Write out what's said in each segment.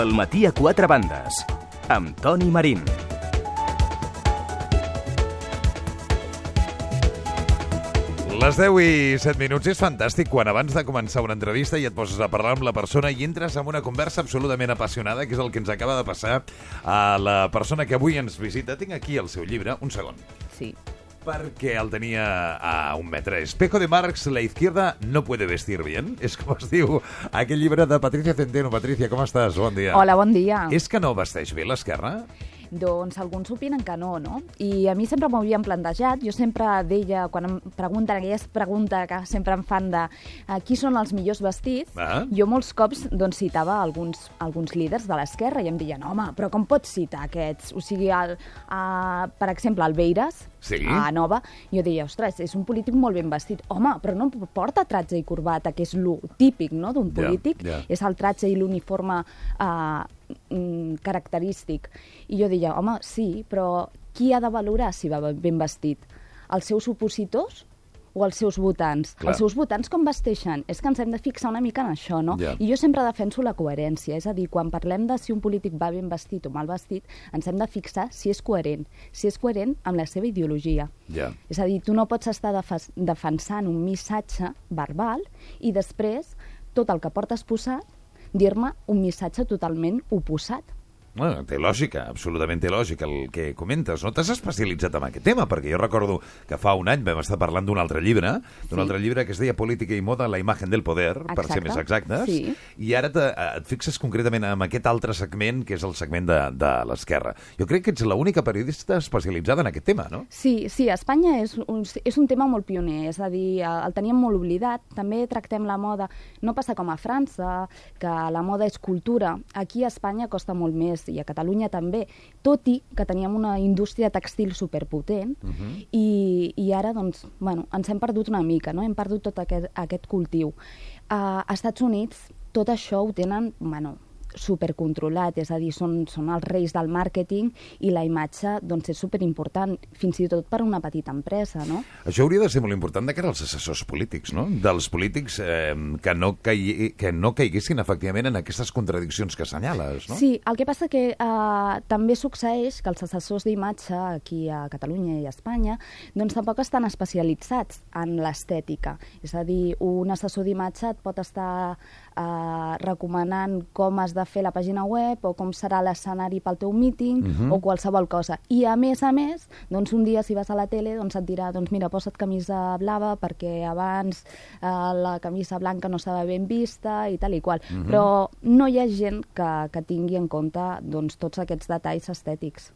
El matí a quatre bandes, amb Toni Marín. Les 10 i 7 minuts és fantàstic quan abans de començar una entrevista i et poses a parlar amb la persona i entres en una conversa absolutament apassionada, que és el que ens acaba de passar a la persona que avui ens visita. Tinc aquí el seu llibre, un segon, Sí. Perquè el tenia a un metre. Espejo de Marx, la izquierda no puede vestir bien. És com es diu aquell llibre de Patricia Centeno. Patricia, com estàs? Bon dia. Hola, bon dia. És que no vesteix bé l'esquerra? Doncs alguns opinen que no, no? I a mi sempre m'ho havien plantejat. Jo sempre deia, quan em pregunten, aquelles preguntes que sempre em fan de uh, qui són els millors vestits, Ah. jo molts cops doncs, citava alguns, alguns líders de l'esquerra i em deien, home, però com pots citar aquests? O sigui, el, uh, per exemple, el Beiras, Sí. a Nova, jo deia, ostres, és un polític molt ben vestit. Home, però no porta tratge i corbata, que és lo típic no, d'un polític. ja. És el tratge i l'uniforme uh, característic. I jo deia, home, sí, però qui ha de valorar si va ben vestit? Els seus opositors o els seus votants? Clar. Els seus votants com vesteixen? És que ens hem de fixar una mica en això, no? Ja. I jo sempre defenso la coherència, és a dir, quan parlem de si un polític va ben vestit o mal vestit, ens hem de fixar si és coherent, si és coherent amb la seva ideologia. Ja. És a dir, tu no pots estar defa- defensant un missatge verbal i després tot el que portes posat dir-me un missatge totalment oposat. Bueno, té lògica, absolutament té lògica el que comentes. No t'has especialitzat en aquest tema, perquè jo recordo que fa un any vam estar parlant d'un altre llibre, d'un Sí. altre llibre que es deia Política i moda, la imagen del poder, per ser Exacte. més exactes, Sí. i ara te, et fixes concretament en aquest altre segment, que és el segment de, de l'esquerra. Jo crec que ets l'única periodista especialitzada en aquest tema, no? Sí, sí, a Espanya és un, és un tema molt pioner, és a dir, el teníem molt oblidat. També tractem la moda, no passa com a França, que la moda és cultura. Aquí a Espanya costa molt més, i a Catalunya també, tot i que teníem una indústria textil superpotent, uh -huh. i, i ara, doncs, bueno, ens hem perdut una mica, no? hem perdut tot aquest, aquest cultiu. Uh, a Estats Units tot això ho tenen, bueno, supercontrolat, és a dir, són, són els reis del màrqueting i la imatge doncs, és superimportant, fins i tot per a una petita empresa, no? Això hauria de ser molt important de cara als assessors polítics, no? Dels polítics eh, que, no caigui, que no caiguessin efectivament en aquestes contradiccions que assenyales, no? Sí, el que passa que eh, també succeeix que els assessors d'imatge aquí a Catalunya i a Espanya doncs tampoc estan especialitzats en l'estètica. És a dir, un assessor d'imatge et pot estar eh, recomanant com has de fer la pàgina web o com serà l'escenari pel teu míting Mhm. o qualsevol cosa. I a més a més, doncs un dia si vas a la tele doncs et dirà, doncs mira, posa't camisa blava perquè abans eh, la camisa blanca no estava ben vista i tal i qual. Mhm. Però no hi ha gent que, que tingui en compte doncs, tots aquests detalls estètics.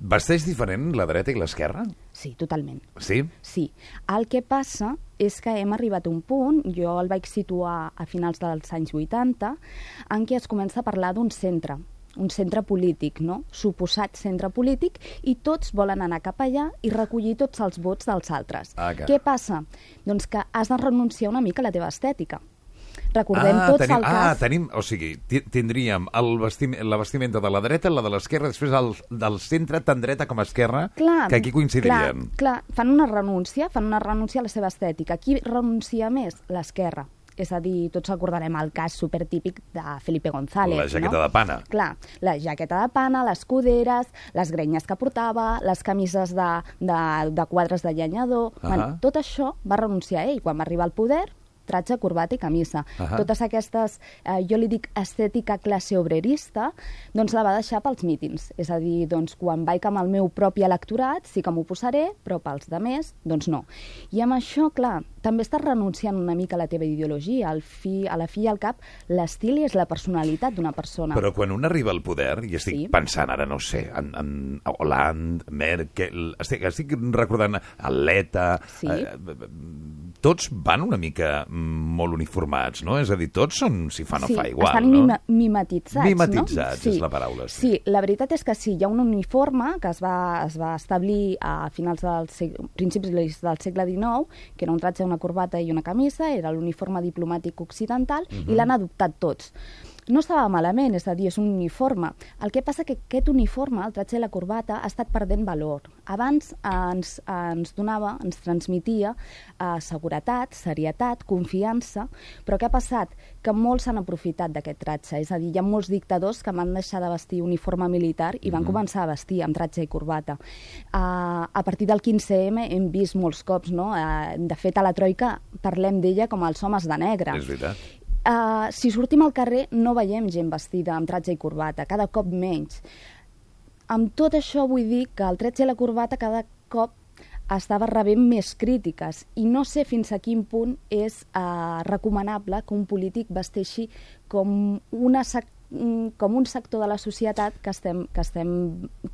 Vesteix diferent la dreta i l'esquerra? Sí, totalment. Sí? Sí. El que passa és que hem arribat a un punt, jo el vaig situar a finals dels anys 80, en què es comença a parlar d'un centre, un centre polític, no? suposat centre polític, i tots volen anar cap allà i recollir tots els vots dels altres. Ah, que- Què passa? Doncs que has de renunciar una mica a la teva estètica. Recordem tots tenim, el cas... ah, tenim, o sigui, ti- tindríem el vestim, la vestimenta de la dreta, la de l'esquerra, després el del centre, tant dreta com esquerra, Clar, que aquí coincidirien. Clar, clar, fan una renúncia, fan una renúncia a la seva estètica. Qui renuncia més? L'esquerra. És a dir, tots recordarem el cas supertípic de Felipe González, La jaqueta no? de pana. Clar, la jaqueta de pana, les coderes, les grenyes que portava, les camises de, de, de quadres de llenyador... Uh. -huh. bueno, tot això va renunciar ell. Quan va arribar al poder, tratge, corbata i camisa. Ahà. Totes aquestes, eh, jo li dic estètica classe obrerista, doncs la va deixar pels mítings. És a dir, doncs quan vaig amb el meu propi electorat sí que m'ho posaré, però pels de més, doncs no. I amb això, clar, també estàs renunciant una mica a la teva ideologia. Al fi, a la fi i al cap, l'estil és la personalitat d'una persona. Però quan un arriba al poder, i estic Sí. pensant ara, no sé, en, en Hollande, Merkel, estic, estic recordant Aleta, Sí. eh, tots van una mica molt uniformats, no? És a dir, tots són si fa no sí, fa igual, estan no? mima mimetitzats, Mimetitzats no? és la paraula, sí. Sí, la veritat és que sí, hi ha un uniforme que es va, es va establir a finals del segle, principis del segle XIX, que era un tratge, una corbata i una camisa, era l'uniforme diplomàtic occidental, Mhm. i l'han adoptat tots. No estava malament, és a dir, és un uniforme. El que passa que aquest uniforme, el tratge i la corbata, ha estat perdent valor. Abans ens, ens donava, ens transmitia eh, seguretat, serietat, confiança, però què ha passat? Que molts s'han aprofitat d'aquest tratge, és a dir, hi ha molts dictadors que van deixar de vestir uniforme militar i van mm -hmm. començar a vestir amb tratge i corbata. Uh, a partir del 15M hem vist molts cops, no? Uh, de fet, a la Troika parlem d'ella com els homes de negre. És veritat. Uh, si sortim al carrer no veiem gent vestida amb tratge i corbata, cada cop menys. Amb tot això vull dir que el tratge i la corbata cada cop estava rebent més crítiques i no sé fins a quin punt és uh, recomanable que un polític vesteixi com una sec com un sector de la societat que estem, que estem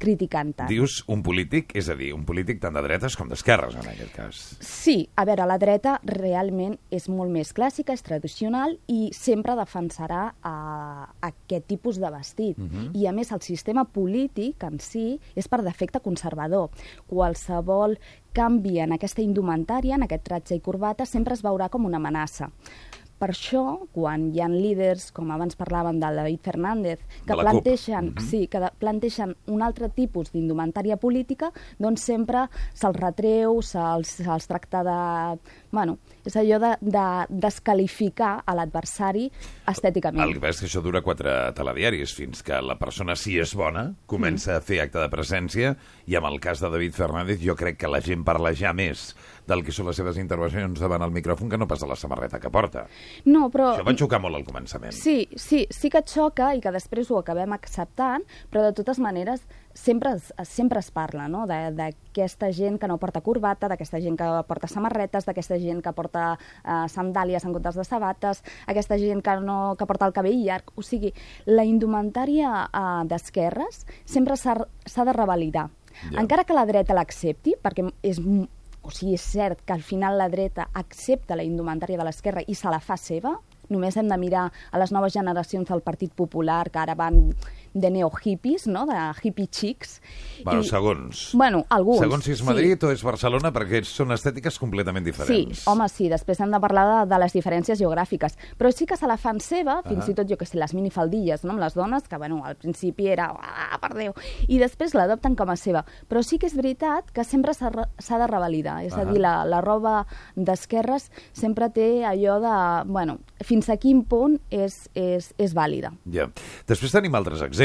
criticant tant. Dius un polític, és a dir, un polític tant de dretes com d'esquerres, en aquest cas. Sí, a veure, la dreta realment és molt més clàssica, és tradicional i sempre defensarà uh, aquest tipus de vestit. Uh -huh. I a més, el sistema polític en si és per defecte conservador. Qualsevol canvi en aquesta indumentària, en aquest tratge i corbata, sempre es veurà com una amenaça. Per això, quan hi ha líders, com abans parlàvem del David Fernández, que CUP. planteixen, Mhm. sí, que planteixen un altre tipus d'indumentària política, doncs sempre se'ls retreu, se'ls se tracta de... Bueno, és allò de, de descalificar a l'adversari estèticament. El que passa és que això dura quatre telediaris, fins que la persona, si és bona, comença a fer acte de presència, i amb el cas de David Fernández jo crec que la gent parla ja més del que són les seves intervencions davant el micròfon que no pas de la samarreta que porta. No, però... Això va xocar molt al començament. Sí, sí, sí que et xoca i que després ho acabem acceptant, però de totes maneres sempre es, sempre es parla no? De- d'aquesta gent que no porta corbata, d'aquesta gent que porta samarretes, d'aquesta gent que porta eh, sandàlies en comptes de sabates, aquesta gent que, no, que porta el cabell llarg. O sigui, la indumentària eh, d'esquerres sempre s'ha de revalidar. Ja. Encara que la dreta l'accepti, perquè és o sigui, és cert que al final la dreta accepta la indumentària de l'esquerra i se la fa seva, només hem de mirar a les noves generacions del Partit Popular, que ara van de neohippies, no? de hippie chics. Bueno, I- segons. Bueno, alguns. Segons si és sí. Madrid o és Barcelona, perquè són estètiques completament Sí, diferents. home, sí, després hem de parlar de, de les diferències geogràfiques, però sí que se la fan seva, fins Ah. i tot, jo que sé, les minifaldilles, no?, amb les dones, que, bueno, al principi era, ah, per Déu, i després l'adopten com a seva. Però sí que és veritat que sempre s'ha re- s'ha de revalidar, és Ah. a dir, la, la roba d'esquerres sempre té allò de, bueno, fins a quin punt és, és, és vàlida. Ja. Després tenim altres exemples.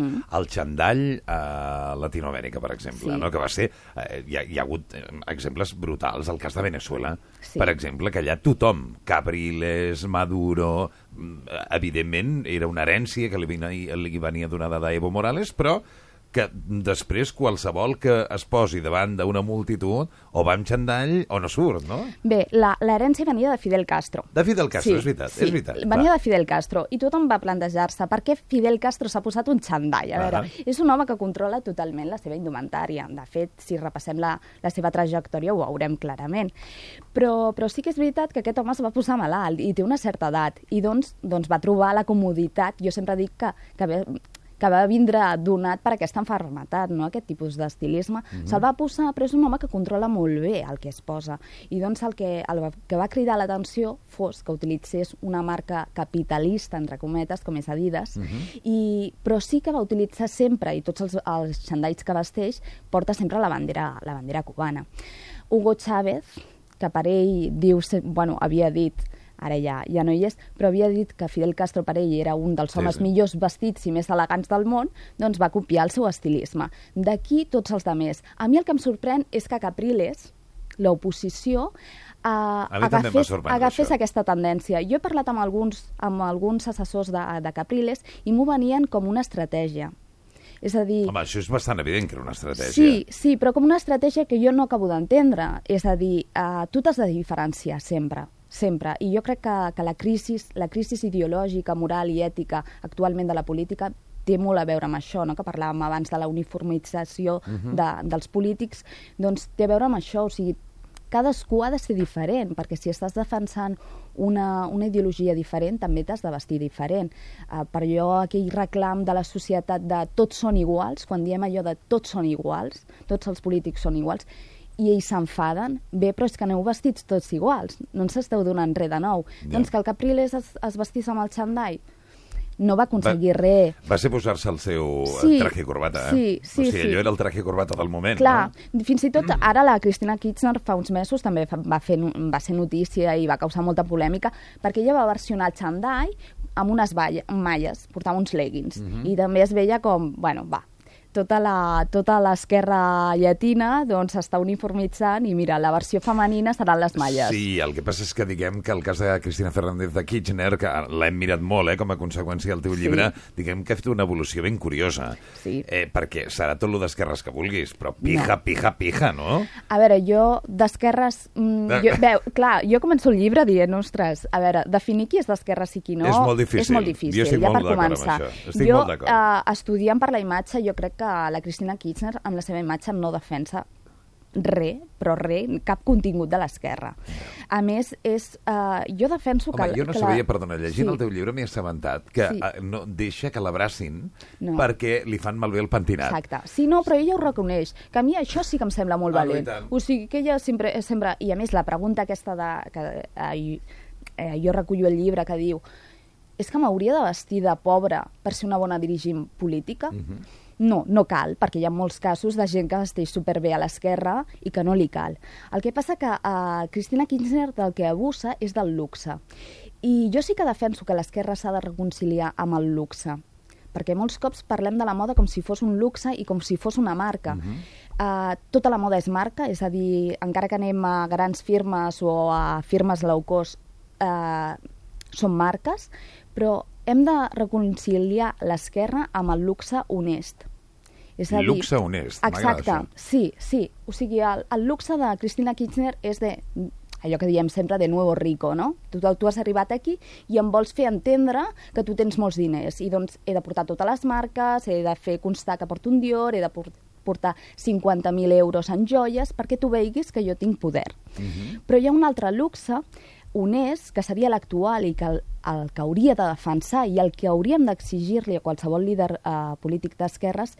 Mm. El xandall a Latinoamèrica, per exemple, Sí. no? que va ser... Eh, hi, ha, hi ha hagut eh, exemples brutals. El cas de Venezuela, Sí. per exemple, que allà tothom, Capriles, Maduro... mm, Evidentment, era una herència que li venia, li venia donada d'Evo Morales, però que després qualsevol que es posi davant d'una multitud o va amb xandall o no surt, no? Bé, la- l'herència venia de Fidel Castro. De Fidel Castro, és veritat, sí. és veritat. Venia Va. de Fidel Castro i tothom va plantejar-se per què Fidel Castro s'ha posat un xandall. A veure, Ahà. és un home que controla totalment la seva indumentària. De fet, si repassem la, la seva trajectòria ho veurem clarament. Però, però sí que és veritat que aquest home es va posar malalt i té una certa edat i doncs, doncs va trobar la comoditat. Jo sempre dic que, que que va vindre donat per aquesta enfermetat, no? aquest tipus d'estilisme. Mm -hmm. Se'l va posar, però és un home que controla molt bé el que es posa. I doncs el que, el que va cridar l'atenció fos que utilitzés una marca capitalista, entre cometes, com és Adidas, mm -hmm. i, però sí que va utilitzar sempre, i tots els, els xandalls que vesteix, porta sempre la bandera, la bandera cubana. Hugo Chávez, que per ell diu, bueno, havia dit ara ja, ja no hi és, però havia dit que Fidel Castro per ell era un dels Sí, homes sí. millors vestits i més elegants del món, doncs va copiar el seu estilisme. D'aquí tots els demés. A mi el que em sorprèn és que Capriles, l'oposició, eh, agafés, agafés això. aquesta tendència. Jo he parlat amb alguns, amb alguns assessors de, de Capriles i m'ho venien com una estratègia. És a dir... Home, això és bastant evident que era una estratègia. Sí, sí, però com una estratègia que jo no acabo d'entendre. És a dir, uh, tu t'has de diferenciar sempre sempre. I jo crec que, que la, crisi, la crisi ideològica, moral i ètica actualment de la política té molt a veure amb això, no? que parlàvem abans de la uniformització uh -huh. de, dels polítics, doncs té a veure amb això, o sigui, cadascú ha de ser diferent, perquè si estàs defensant una, una ideologia diferent, també t'has de vestir diferent. Uh, per allò, aquell reclam de la societat de tots són iguals, quan diem allò de tots són iguals, tots els polítics són iguals, i ells s'enfaden, bé, però és que aneu vestits tots iguals, no ens esteu donant res de nou. Ja. Doncs que el Capriles es, es vestís amb el xandall, no va aconseguir res. Va ser posar-se el seu Sí, traje i corbata, eh? sí, sí, O sigui, sí. allò era el traje i corbata del moment, Clar, no? fins i tot ara la Cristina Kirchner fa uns mesos també va, fer, va ser notícia i va causar molta polèmica perquè ella va versionar el xandall amb unes malles, portava uns leggings Mhm. i també es veia com, bueno, va, tota la- tota l'esquerra llatina doncs està uniformitzant i mira, la versió femenina seran les malles. Sí, el que passa és que diguem que el cas de Cristina Fernández de Kirchner, que l'hem mirat molt, eh, com a conseqüència del teu Sí. llibre, diguem que ha fet una evolució ben curiosa. Sí. Eh, perquè serà tot lo d'esquerres que vulguis, però pija, No. pija, pija, no? A veure, jo d'esquerres... Mm, De- jo, veu, clar, jo començo el llibre dient, ostres, a veure, definir qui és d'esquerres i qui no... És molt difícil. És molt Jo difícil, estic ja molt per començar. Estic jo, molt eh, estudiant per la imatge, jo crec que la Cristina Kirchner, amb la seva imatge, no defensa res, però res, cap contingut de l'esquerra. A més, és, eh, jo defenso Home, que... jo no que sabia, perdona, llegint Sí. el teu llibre m'he assabentat que Sí. eh, no deixa que l'abracin No. perquè li fan malbé el pentinat. Exacte. Sí, no, però ella ho reconeix. Que a mi això sí que em sembla molt Ah, valent. o sigui, que ella sempre, sempre... I a més, la pregunta aquesta de... Que, eh, eh, jo recullo el llibre que diu és que m'hauria de vestir de pobra per ser una bona dirigent política? Mhm. No, no cal, perquè hi ha molts casos de gent que vesteix superbé a l'esquerra i que no li cal. El que passa que uh, Cristina Kirchner del que abusa és del luxe. I jo sí que defenso que l'esquerra s'ha de reconciliar amb el luxe perquè molts cops parlem de la moda com si fos un luxe i com si fos una marca. Uh -huh. uh, tota la moda és marca, és a dir, encara que anem a grans firmes o a firmes low cost, uh, són marques, però hem de reconciliar l'esquerra amb el luxe honest. És a dir, Luxe honest, Exacte, sí, sí. O sigui, el, el luxe de Cristina Kirchner és de allò que diem sempre de nuevo rico, no? Tu, tu has arribat aquí i em vols fer entendre que tu tens molts diners i doncs he de portar totes les marques, he de fer constar que porto un Dior, he de por- portar 50.000 euros en joies perquè tu veiguis que jo tinc poder. Però hi ha un altre luxe honest, que seria l'actual i que el, el que hauria de defensar i el que hauríem d'exigir-li a qualsevol líder eh, polític d'esquerres,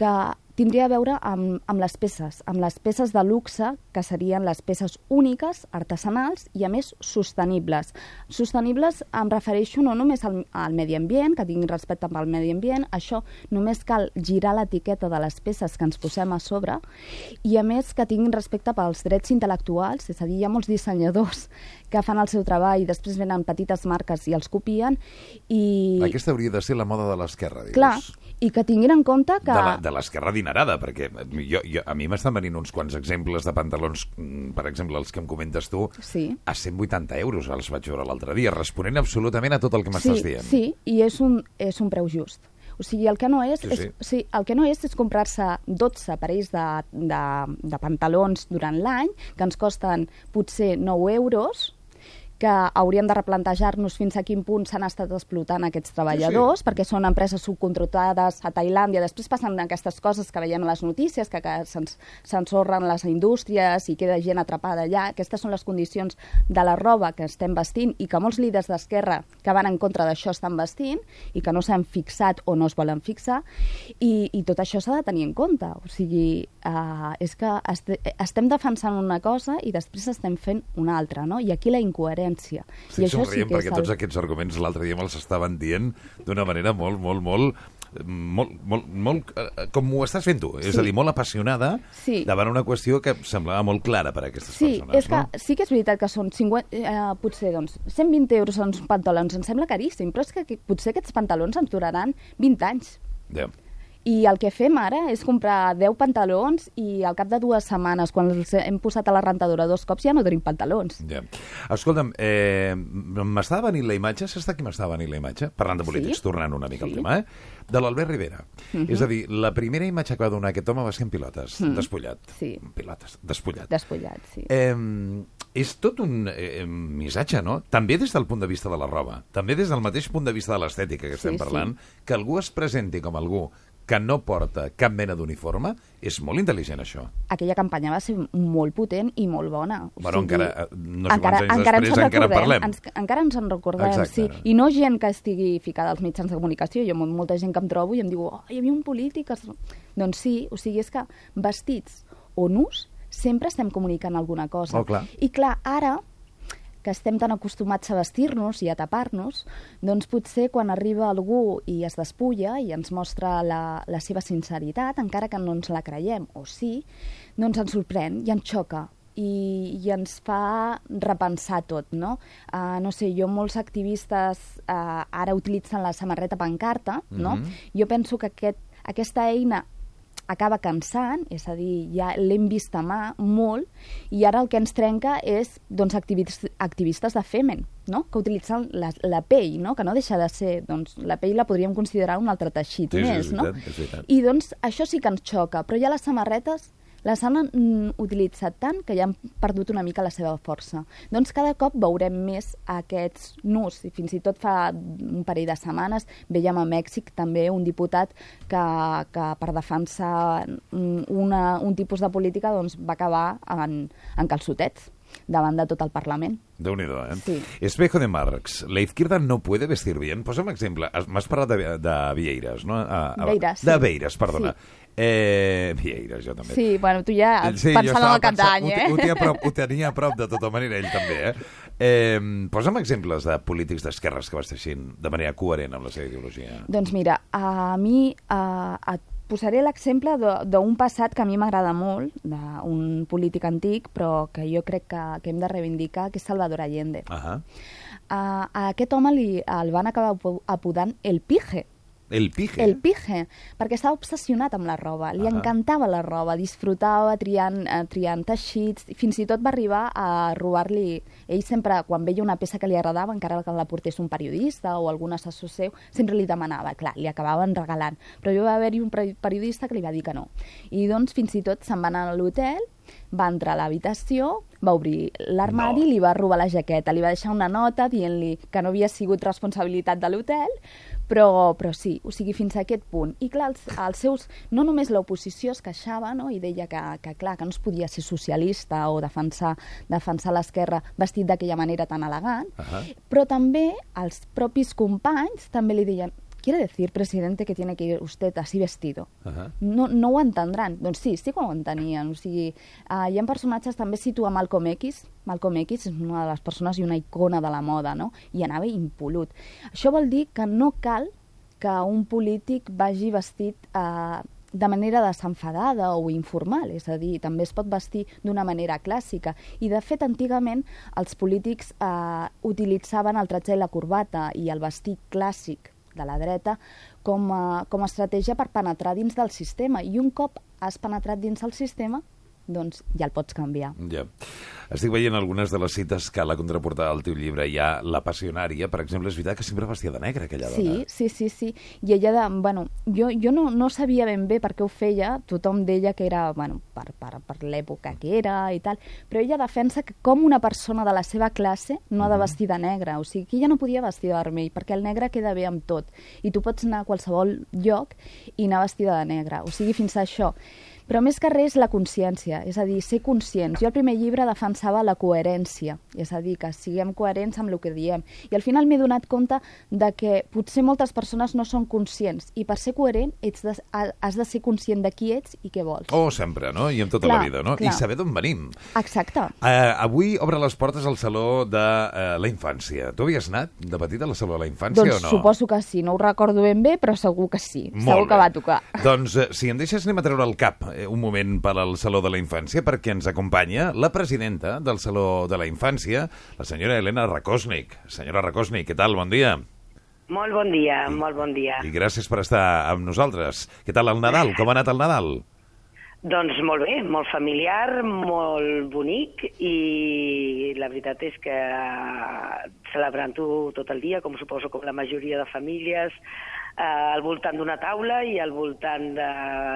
que tindria a veure amb, amb les peces, amb les peces de luxe, que serien les peces úniques, artesanals i, a més, sostenibles. Sostenibles em refereixo no només al, al medi ambient, que tinguin respecte amb el medi ambient, això només cal girar l'etiqueta de les peces que ens posem a sobre, i a més que tinguin respecte pels drets intel·lectuals, és a dir, hi ha molts dissenyadors que fan el seu treball i després venen petites marques i els copien, i... Aquesta hauria de ser la moda de l'esquerra, dius. Clar, i que tinguin en compte que... De la- de l'esquerra adinerada, perquè jo, jo, a mi m'estan venint uns quants exemples de pantalons, mm, per exemple, els que em comentes tu, Sí. a 180 euros els vaig veure l'altre dia, responent absolutament a tot el que m'estàs sí, dient. Sí, i és un, és un preu just. O sigui, el que no és, Sí, és, sí. sí, el que no és, és comprar-se 12 parells de, de, de pantalons durant l'any, que ens costen potser 9 euros, que hauríem de replantejar-nos fins a quin punt s'han estat explotant aquests treballadors, perquè són empreses subcontractades a Tailàndia. Després passen aquestes coses que veiem a les notícies, que, que se'ns s'ensorren les indústries i queda gent atrapada allà. Aquestes són les condicions de la roba que estem vestint i que molts líders d'esquerra que van en contra d'això estan vestint i que no s'han fixat o no es volen fixar. I, i tot això s'ha de tenir en compte. O sigui, uh, és que este, estem defensant una cosa i després estem fent una altra, no? I aquí la incoherència. Estic I això somrient que perquè és tots aquests arguments l'altre dia me'ls estaven dient d'una manera molt, molt, molt molt, molt, molt eh, com ho estàs fent tu, és Sí. a dir, molt apassionada Sí. davant una qüestió que semblava molt clara per a aquestes Sí, persones, és que no? sí que és veritat que són 50, eh, potser doncs, 120 euros en uns pantalons, em sembla caríssim, però és que, que potser aquests pantalons ens duraran 20 anys. Ja. I el que fem ara és comprar 10 pantalons i al cap de dues setmanes, quan els hem posat a la rentadora dos cops, ja no tenim pantalons. Ja. Escolta'm, eh, m'estava venint la imatge, saps de qui m'estava venint la imatge? Parlant de polítics, Sí? tornant una mica al Sí. tema, eh? De l'Albert Rivera. És a dir, la primera imatge que va donar aquest home va ser en pilotes, despullat. Sí. En pilotes, despullat. Despullat, sí. Eh, és tot un eh, missatge, no? També des del punt de vista de la roba, també des del mateix punt de vista de l'estètica que estem Sí, sí. parlant, que algú es presenti com algú que no porta cap mena d'uniforme, és molt intel·ligent, això. Aquella campanya va ser molt potent i molt bona. O Bueno, encara, eh, no sé quants anys ens després, en encara recordem, parlem. Ens, encara ens en recordem, Exacte. sí. I no gent que estigui ficada als mitjans de comunicació. Jo, mol- molta gent que em trobo i em diu, oh, hi havia un polític... que es-" Doncs sí, o sigui, és que vestits o nus sempre estem comunicant alguna cosa. Oh, clar. I clar, ara que estem tan acostumats a vestir-nos i a tapar-nos, doncs potser quan arriba algú i es despulla i ens mostra la, la seva sinceritat, encara que no ens la creiem, o sí, doncs ens sorprèn i ens xoca i, i ens fa repensar tot, no? Uh, no sé, jo molts activistes uh, ara utilitzen la samarreta pancarta, no? Mhm. Jo penso que aquest, aquesta eina acaba cansant, és a dir, ja l'hem vist a mà molt, i ara el que ens trenca és doncs, activistes, activistes de Femen, no? que utilitzen la, la pell, no? que no deixa de ser, doncs, la pell la podríem considerar un altre teixit Sí, sí, més, és no? veritat, és veritat. I doncs això sí que ens xoca, però ja les samarretes les han mm, utilitzat tant que ja han perdut una mica la seva força. Doncs cada cop veurem més aquests nus, i fins i tot fa un parell de setmanes veiem a Mèxic també un diputat que, que per defensar mm, una, un tipus de política doncs, va acabar en, en calçotets davant de tot el Parlament. déu nhi eh? Sí. Espejo de Marx. La izquierda no puede vestir bien. Posa'm exemple. Has- M'has parlat de, de Vieiras, no? A, a, Beiras, De sí. Beiras, perdona. Sí. Eh, Vieiras, jo també. Sí, bueno, tu ja Eh, Sí, pensant en el cap d'any, ho, eh? te- ho, tenia prop, ho tenia a prop de tota manera, ell també, eh? eh posa'm exemples de polítics d'esquerres que vesteixin de manera coherent amb la seva ideologia. Doncs mira, a mi a, et posaré l'exemple de- d'un passat que a mi m'agrada molt, d'un polític antic, però que jo crec que, que hem de reivindicar, que és Salvador Allende. Ahà. A, a aquest home li, el van acabar apo- apodant el pije, El pije. el pije, perquè estava obsessionat amb la roba, li Ahà. encantava la roba, disfrutava triant, eh, triant teixits, fins i tot va arribar a robar-li... Ell sempre, quan veia una peça que li agradava, encara que la portés un periodista o algun assessor seu, sempre li demanava, clar, li acabaven regalant. Però hi va haver-hi un peri- periodista que li va dir que no. I doncs fins i tot se'n va anar a l'hotel, va entrar a l'habitació, va obrir l'armari, No. li va robar la jaqueta, li va deixar una nota dient-li que no havia sigut responsabilitat de l'hotel, però, però sí, o sigui, fins a aquest punt. I clar, els, els seus, no només l'oposició es queixava no? i deia que, que, clar, que no es podia ser socialista o defensar, defensar l'esquerra vestit d'aquella manera tan elegant, Ahà. però també els propis companys també li deien ¿Quiere decir, presidente, que tiene que ir usted así vestido? Ahà. no, no ho entendran. Doncs sí, sí que ho entenien. O sigui, uh, hi ha personatges, també situa Malcolm X. Malcolm X és una de les persones i una icona de la moda, no? I anava impolut. Això vol dir que no cal que un polític vagi vestit uh, de manera desenfadada o informal, és a dir, també es pot vestir d'una manera clàssica. I, de fet, antigament els polítics eh, utilitzaven el tratge i la corbata i el vestit clàssic de la dreta com a, com a estratègia per penetrar dins del sistema. I un cop has penetrat dins el sistema, doncs ja el pots canviar. Ja. Estic veient algunes de les cites que a la contraportada del teu llibre hi ha la passionària, per exemple, és veritat que sempre vestia de negre aquella Sí, dona. sí, sí, sí. I ella, de, bueno, jo, jo no, no sabia ben bé per què ho feia, tothom deia que era, bueno, per, per, per l'època que era i tal, però ella defensa que com una persona de la seva classe no ha de vestir de negre, o sigui, que ella no podia vestir de vermell, perquè el negre queda bé amb tot, i tu pots anar a qualsevol lloc i anar vestida de negre, o sigui, fins a això. Però més que res la consciència, és a dir, ser conscients. Jo al primer llibre defensava la coherència, és a dir, que siguem coherents amb el que diem. I al final m'he donat compte de que potser moltes persones no són conscients i per ser coherent ets de, ha- has de ser conscient de qui ets i què vols. Oh, sempre, no? I en tota Clar, la vida, no? clar. I saber d'on venim. Exacte. Uh, avui obre les portes al Saló de uh, la Infància. Tu havies anat de petita al Saló de la Infància Doncs o no? suposo que sí, no ho recordo ben bé, però segur que sí. Molt segur que bé. va tocar. Doncs, eh, si em deixes, anem a treure el cap un moment per al Saló de la Infància, perquè ens acompanya la presidenta del Saló de la Infància, la senyora Helena Rakosnik. Senyora Rakosnik, què tal? Bon dia. Molt bon dia, molt bon dia. I gràcies per estar amb nosaltres. Què tal el Nadal? Com ha anat el Nadal? Doncs molt bé, molt familiar, molt bonic i la veritat és que celebrant-ho tot el dia, com suposo com la majoria de famílies, eh, al voltant d'una taula i al voltant de,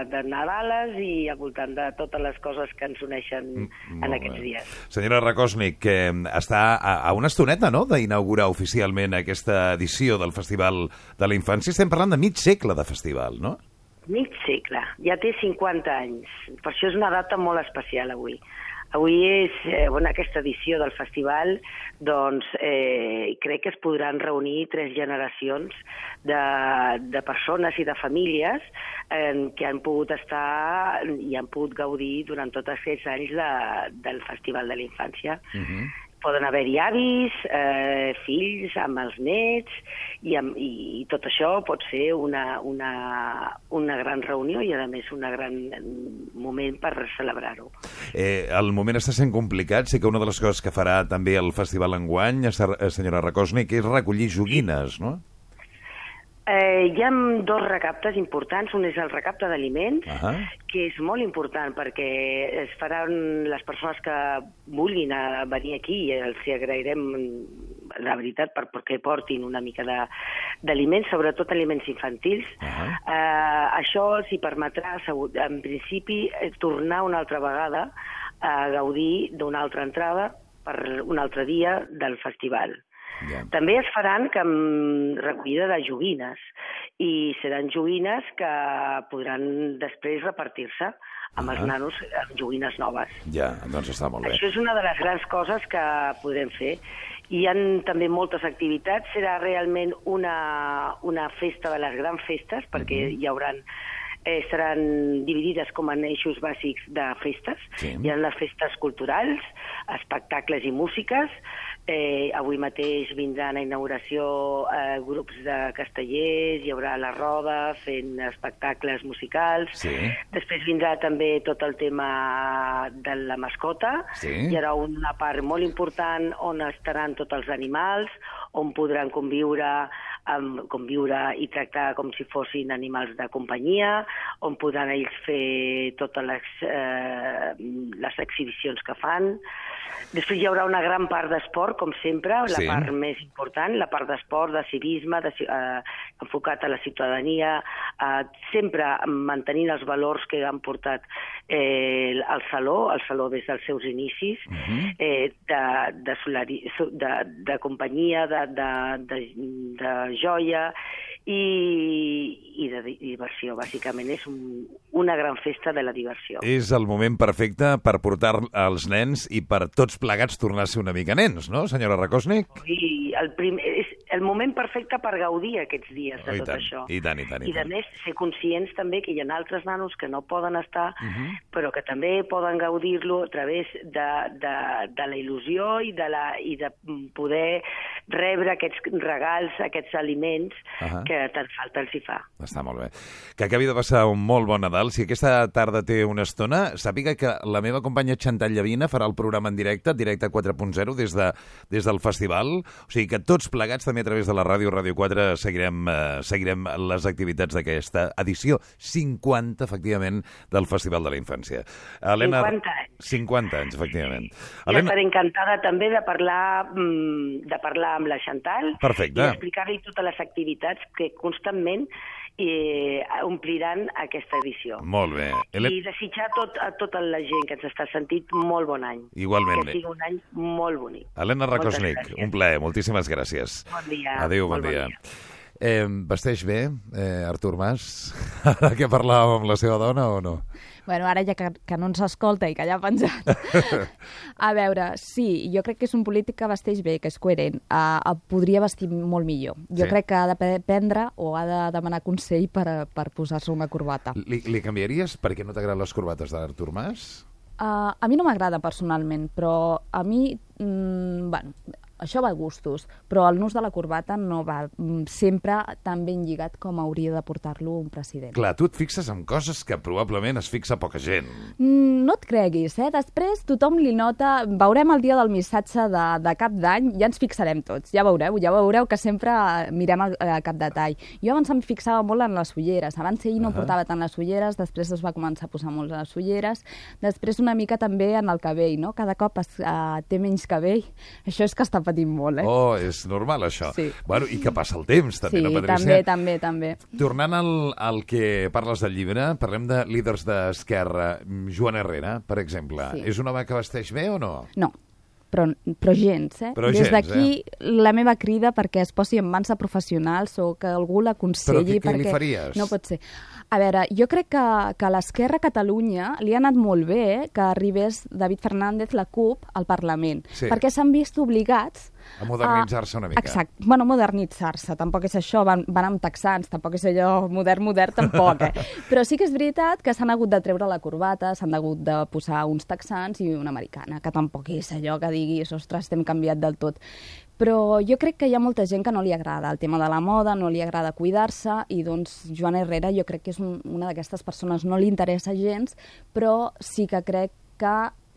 de Nadales i al voltant de totes les coses que ens uneixen Mm, en aquests bé. dies. Senyora Rakosnik, que està a, a una estoneta, no?, d'inaugurar oficialment aquesta edició del Festival de la Infància. Estem parlant de mig segle de festival, no? Mig segle, ja té 50 anys. Per això és una data molt especial avui. Avui és eh, bueno, aquesta edició del festival, doncs eh, crec que es podran reunir tres generacions de, de persones i de famílies eh, que han pogut estar i han pogut gaudir durant tots aquests anys de, del Festival de la Infància. Uh -huh. Poden haver-hi avis, eh, fills amb els nets, i, amb, i, i tot això pot ser una, una, una gran reunió i, a més, un gran moment per celebrar-ho. Eh, el moment està sent complicat. Sí que una de les coses que farà també el festival enguany, eh, senyora Rakosnik, és recollir joguines, no? Eh, hi ha dos recaptes importants. Un és el recapte d'aliments, uh -huh. que és molt important perquè es faran les persones que vulguin a venir aquí i els agrairem la veritat per, perquè portin una mica d'aliments, sobretot aliments infantils. Uh -huh. eh, això els hi permetrà, en principi, eh, tornar una altra vegada a gaudir d'una altra entrada per un altre dia del festival. Yeah. També es faran que amb recollida de joguines i seran joguines que podran després repartir-se amb uh -huh. els nanos amb joguines noves. Ja, doncs està molt bé. Això és una de les grans coses que podem fer. Hi han també moltes activitats. Serà realment una, una festa de les grans festes, perquè uh -huh. hi hauran eh, seran dividides com en eixos bàsics de festes. Sí. Hi ha les festes culturals, espectacles i músiques, Eh, avui mateix vindran a inauguració eh, grups de castellers, hi haurà la roda fent espectacles musicals. Sí. Després vindrà també tot el tema de la mascota. Sí. Hi haurà una part molt important on estaran tots els animals, on podran conviure amb, conviure i tractar com si fossin animals de companyia, on podran ells fer totes les, eh, les exhibicions que fan. Després hi haurà una gran part d'esport, com sempre, la sí. part més important, la part d'esport, de civisme, de, eh, enfocat a la ciutadania, eh, sempre mantenint els valors que han portat eh, al Saló, el Saló des dels seus inicis, uh mhm. -huh. eh, de, de, solari, de, de companyia, de, de, de, de joia, i, i de diversió, bàsicament. És un, una gran festa de la diversió. És el moment perfecte per portar els nens i per tots plegats tornar a ser una mica nens, no, senyora Rakosnik? Sí, el prim... és el moment perfecte per gaudir aquests dies de oh, tot tant, això. I tant, i tant, i, I de més, ser conscients també que hi ha altres nanos que no poden estar, uh mhm. -huh. però que també poden gaudir-lo a través de, de, de la il·lusió i de, la, i de poder rebre aquests regals, aquests aliments uh -huh. que tant falta els hi fa. Està molt bé. Que acabi de passar un molt bon Nadal. Si aquesta tarda té una estona, sàpiga que la meva companya Chantal Llavina farà el programa en directe, directe 4.0, des, de, des del festival. O sigui que tots plegats, també a través de la ràdio, Ràdio 4, seguirem, eh, seguirem les activitats d'aquesta edició 50, efectivament, del Festival de la Infància. Helena... 50 anys. 50 anys, efectivament. Ja Helena... estaré encantada també de parlar, mm, de parlar amb la Chantal Perfecte. i explicar-li totes les activitats que constantment eh, ompliran aquesta edició. Molt bé. Ele... I desitjar tot, a tota la gent que ens està sentint molt bon any. Igualment. Que sigui un any molt bonic. Helena Rakosnik, un plaer. Moltíssimes gràcies. Bon dia. Adéu, bon, bon dia. dia. Eh, vesteix bé, eh, Artur Mas, ara que parlàvem amb la seva dona o no? Bueno, ara ja que, que no ens escolta i que ja ha penjat. a veure, sí, jo crec que és un polític que vesteix bé, que és coherent. Uh, podria vestir molt millor. Jo sí. crec que ha de prendre o ha de demanar consell per, per posar-se una corbata. Li, li canviaries perquè no t'agraden les corbates d'Artur Mas? Uh, a mi no m'agrada personalment, però a mi, mm, bueno, això va a gustos, però el nus de la corbata no va mm, sempre tan ben lligat com hauria de portar-lo un president. Clar, tu et fixes en coses que probablement es fixa poca gent. Mm, no et creguis, eh? Després tothom li nota... Veurem el dia del missatge de, de cap d'any, ja ens fixarem tots, ja veureu, ja veureu que sempre mirem a, a cap detall. Jo abans em fixava molt en les ulleres, abans ell no uh -huh. portava tant les ulleres, després es va començar a posar molt les ulleres, després una mica també en el cabell, no? Cada cop es, uh, té menys cabell, això és que està patint molt, eh? Oh, és normal, això. Sí. Bueno, i que passa el temps, també, sí, no, Patricia? també, també, també. Tornant al, al que parles del llibre, parlem de líders d'Esquerra. Joan Herrera, per exemple. Sí. És un home que vesteix bé o no? No, però, però gens, eh? Però Des d'aquí eh? la meva crida perquè es posi en mans de professionals o que algú l'aconselli. Però què, què li faries? No pot ser. A veure, jo crec que, que a l'Esquerra Catalunya li ha anat molt bé que arribés David Fernández, la CUP, al Parlament, sí. perquè s'han vist obligats A modernitzar-se una mica. Exacte. Bueno, modernitzar-se, tampoc és això, van, van amb texans, tampoc és allò modern, modern, tampoc, eh? Però sí que és veritat que s'han hagut de treure la corbata, s'han hagut de posar uns texans i una americana, que tampoc és allò que diguis, ostres, estem canviat del tot. Però jo crec que hi ha molta gent que no li agrada el tema de la moda, no li agrada cuidar-se, i doncs Joana Herrera jo crec que és un, una d'aquestes persones, no li interessa gens, però sí que crec que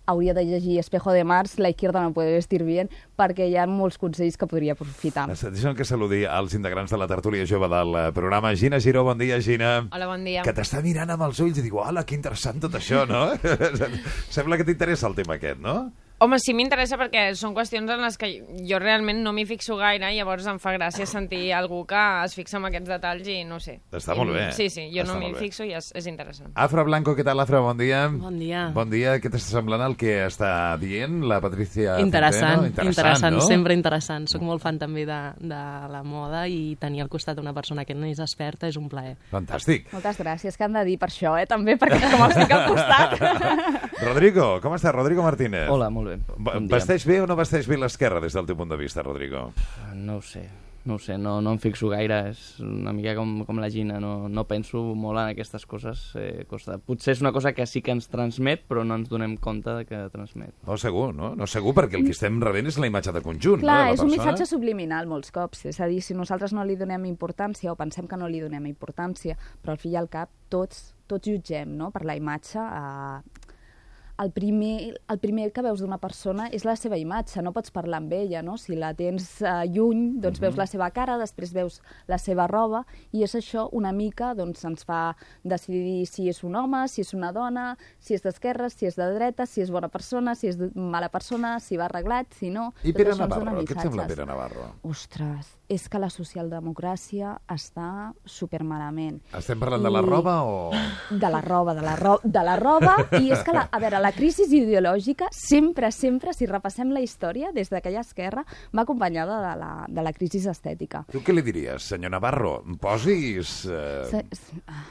hauria de llegir Espejo de Mars, La izquierda no puede vestir bien, perquè hi ha molts consells que podria aprofitar. Deixa'm que saludi als integrants de la tertúlia jove del eh, programa. Gina Giró, bon dia, Gina. Hola, bon dia. Que t'està mirant amb els ulls i diu, hola, que interessant tot això, no? Sembla que t'interessa el tema aquest, no? Home, sí m'interessa perquè són qüestions en les que jo realment no m'hi fixo gaire i llavors em fa gràcia sentir algú que es fixa en aquests detalls i no sé. Està I, molt bé. Sí, sí, jo Està no m'hi fixo i és, és interessant. Afra Blanco, què tal, Afra? Bon dia. Bon dia. Bon dia. Què t'està semblant el que està dient la Patricia Interessant, Centeno? interessant, no? sempre interessant. Soc molt fan també de, de la moda i tenir al costat una persona que no és experta és un plaer. Fantàstic. Moltes gràcies, que han de dir per això, eh, també, perquè com estic al costat... Rodrigo, com estàs? Rodrigo Martínez. Hola, molt bé. Va-. Vesteix bé o no vesteix bé l'esquerra des del teu punt de vista, Rodrigo? No ho sé, no ho sé, no, no em fixo gaire, és una mica com, com la Gina, no, no penso molt en aquestes coses. Eh, costa. Potser és una cosa que sí que ens transmet, però no ens donem compte de que transmet. No, segur, no? No segur, perquè el que estem rebent és la imatge de conjunt, Clar, no? de la és un persona. missatge subliminal molts cops. És a dir, si nosaltres no li donem importància o pensem que no li donem importància, però al fi i al cap tots, tots jutgem no? per la imatge. Eh, el primer, el primer que veus d'una persona és la seva imatge, no pots parlar amb ella, no? Si la tens uh, lluny, doncs veus la seva cara, després veus la seva roba, i és això una mica, doncs ens fa decidir si és un home, si és una dona, si és d'esquerra, si és de dreta, si és bona persona, si és mala persona, si va arreglat, si no... I Pere Navarro, què et sembla. Pere Navarro? Ostres, és que la socialdemocràcia està supermalament. Estem parlant de la roba o... De la roba, de la, ro de la roba, i és que, la, a veure, la crisi ideològica sempre, sempre, si repassem la història, des d'aquella esquerra, va acompanyada de la, de la crisi estètica. Tu què li diries, senyor Navarro? Posis... Eh... Se, s- ah,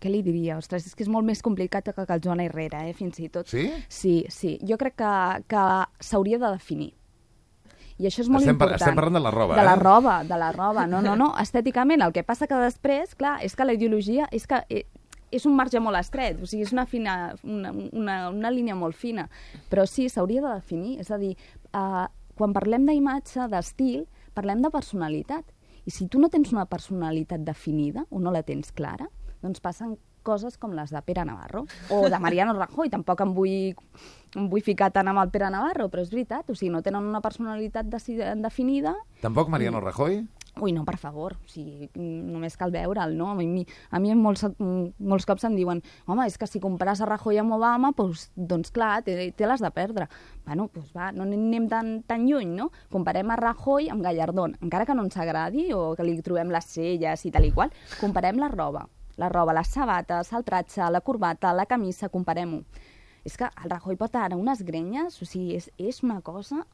què li diria? Ostres, és que és molt més complicat que, el Joan Herrera, eh, fins i tot. Sí? Sí, sí. Jo crec que, que s'hauria de definir. I això és molt Estem important. estem parlant de la roba, De la eh? roba, de la roba. No, no, no. Estèticament, el que passa que després, clar, és que la ideologia és que eh, és un marge molt estret, o sigui, és una, fina, una, una, una línia molt fina. Però sí, s'hauria de definir. És a dir, eh, quan parlem d'imatge, d'estil, parlem de personalitat. I si tu no tens una personalitat definida o no la tens clara, doncs passen coses com les de Pere Navarro o de Mariano Rajoy. Tampoc em vull, em vull ficar tant amb el Pere Navarro, però és veritat, o sigui, no tenen una personalitat definida Tampoc Mariano Rajoy? Ui, no, per favor, o sigui, només cal veure'l, no? A mi, a mi molts, molts cops em diuen home, és que si compares a Rajoy amb Obama, doncs, doncs clar, té, té les de perdre. Bueno, doncs va, no anem tan, tan lluny, no? Comparem a Rajoy amb Gallardón, encara que no ens agradi o que li trobem les celles i tal i qual, comparem la roba, la roba, les sabates, el tratge, la corbata, la camisa, comparem-ho. És que el Rajoy pot ara unes grenyes, o sigui, és, és una cosa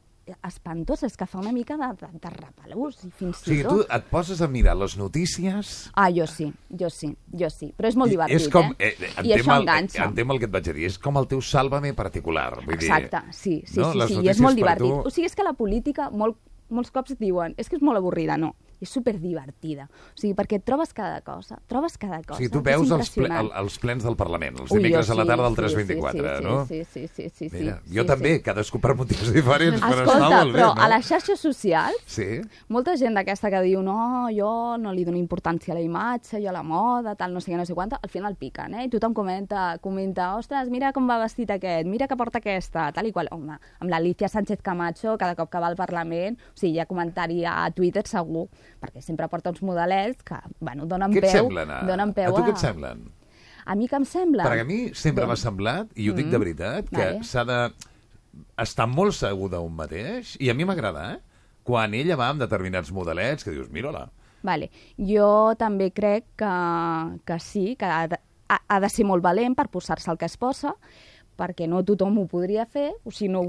espantosa, és que fa una mica de, de, de repelús, i fins O sigui, i tu tot. et poses a mirar les notícies... Ah, jo sí, jo sí, jo sí. Però és molt i divertit, és com, eh? eh, I això el, enganxa. entenc el que et vaig dir. És com el teu sàlvame particular. Vull Exacte, dir, sí, sí, no? sí, Les sí, i és molt divertit. tu- O sigui, és que la política, molt, molts cops diuen, és que és molt avorrida, no. És superdivertida. O sigui, perquè trobes cada cosa, trobes cada O cosa. sigui, tu veus els, ple, el, els plens del Parlament, els Ui, dimecres jo a la tarda del sí, 324, sí, sí, no? Sí, sí, sí, sí, sí, Mira, sí, jo sí, també, sí. cadascú per motius diferents, però Escolta, està molt bé, però no? a les xarxes socials Sí? molta gent d'aquesta que diu no, jo no li dono importància a la imatge, jo a la moda, tal, no sé què, no sé quanta, al final piquen, eh? I tothom comenta, comenta, ostres, mira com va vestit aquest, mira que porta aquesta, tal i qual. Home, amb l'Alicia Sánchez Camacho, cada cop que va al Parlament, o sigui, hi ha comentari a Twitter segur, perquè sempre porta uns modelets que, bueno, donen Què et peu, semblen? A, donen peu a tu què et semblen? A mi què em sembla? Perquè a mi sempre m'ha semblat, i ho dic de veritat, que Vale. s'ha de estar molt segur d'un mateix, i a mi m'agrada, eh? Quan ella va amb determinats modelets, que dius, mira-la, Vale. Jo també crec que, que sí, que ha de, ha, ha de ser molt valent per posar-se el que es posa, perquè no tothom ho podria fer, o sigui, no,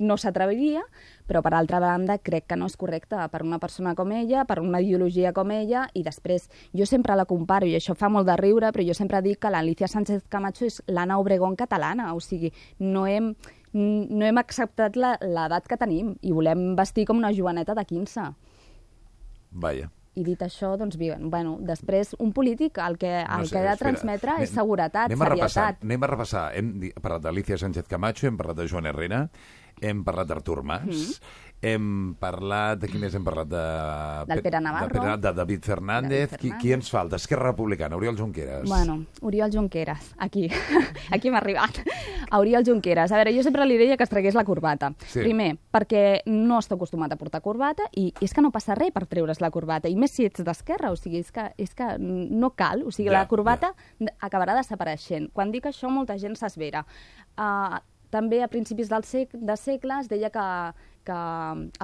no s'atreviria, però per altra banda crec que no és correcte per una persona com ella, per una ideologia com ella, i després jo sempre la comparo, i això fa molt de riure, però jo sempre dic que l'Alicia Sánchez Camacho és l'Anna Obregón catalana, o sigui, no hem, no hem acceptat l'edat que tenim i volem vestir com una joveneta de 15. Vaja. I dit això, doncs, bueno, després un polític el que, el sé, que ha de espera. transmetre és Anem- seguretat, anem a repassar, serietat. anem a repassar. Hem parlat d'Alicia Sánchez Camacho, hem parlat de Joan Herrera, hem parlat d'Artur Mas, Mm. Hem parlat... De qui més hem parlat? De, Del Pere Navarro. De, Pere- de David Fernández. David Qui, qui ens falta? Esquerra Republicana, Oriol Junqueras. Bueno, Oriol Junqueras, aquí. aquí m'ha arribat. A Oriol Junqueras. A veure, jo sempre li deia que es tragués la corbata. Sí. Primer, perquè no està acostumat a portar corbata i és que no passa res per treure's la corbata. I més si ets d'esquerra, o sigui, és que, és que no cal. O sigui, Ja, la corbata acabarà desapareixent. Quan dic això, molta gent s'esvera. Uh, també a principis del sec de segle es deia que, que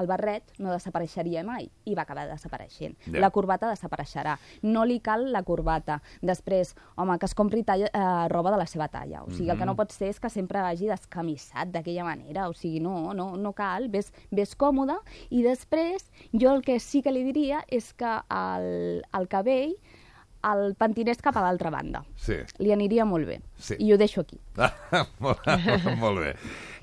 el barret no desapareixeria mai i va acabar desapareixent. Ja. La corbata desapareixerà. No li cal la corbata. Després, home, que es compri talla, eh, roba de la seva talla. O sigui, el que no pot ser és que sempre vagi descamissat d'aquella manera. O sigui, no, no, no cal. Ves, ves còmode. I després, jo el que sí que li diria és que el, el cabell el pentinés cap a l'altra banda. Sí. Li aniria molt bé. Sí. I ho deixo aquí. molt, molt bé.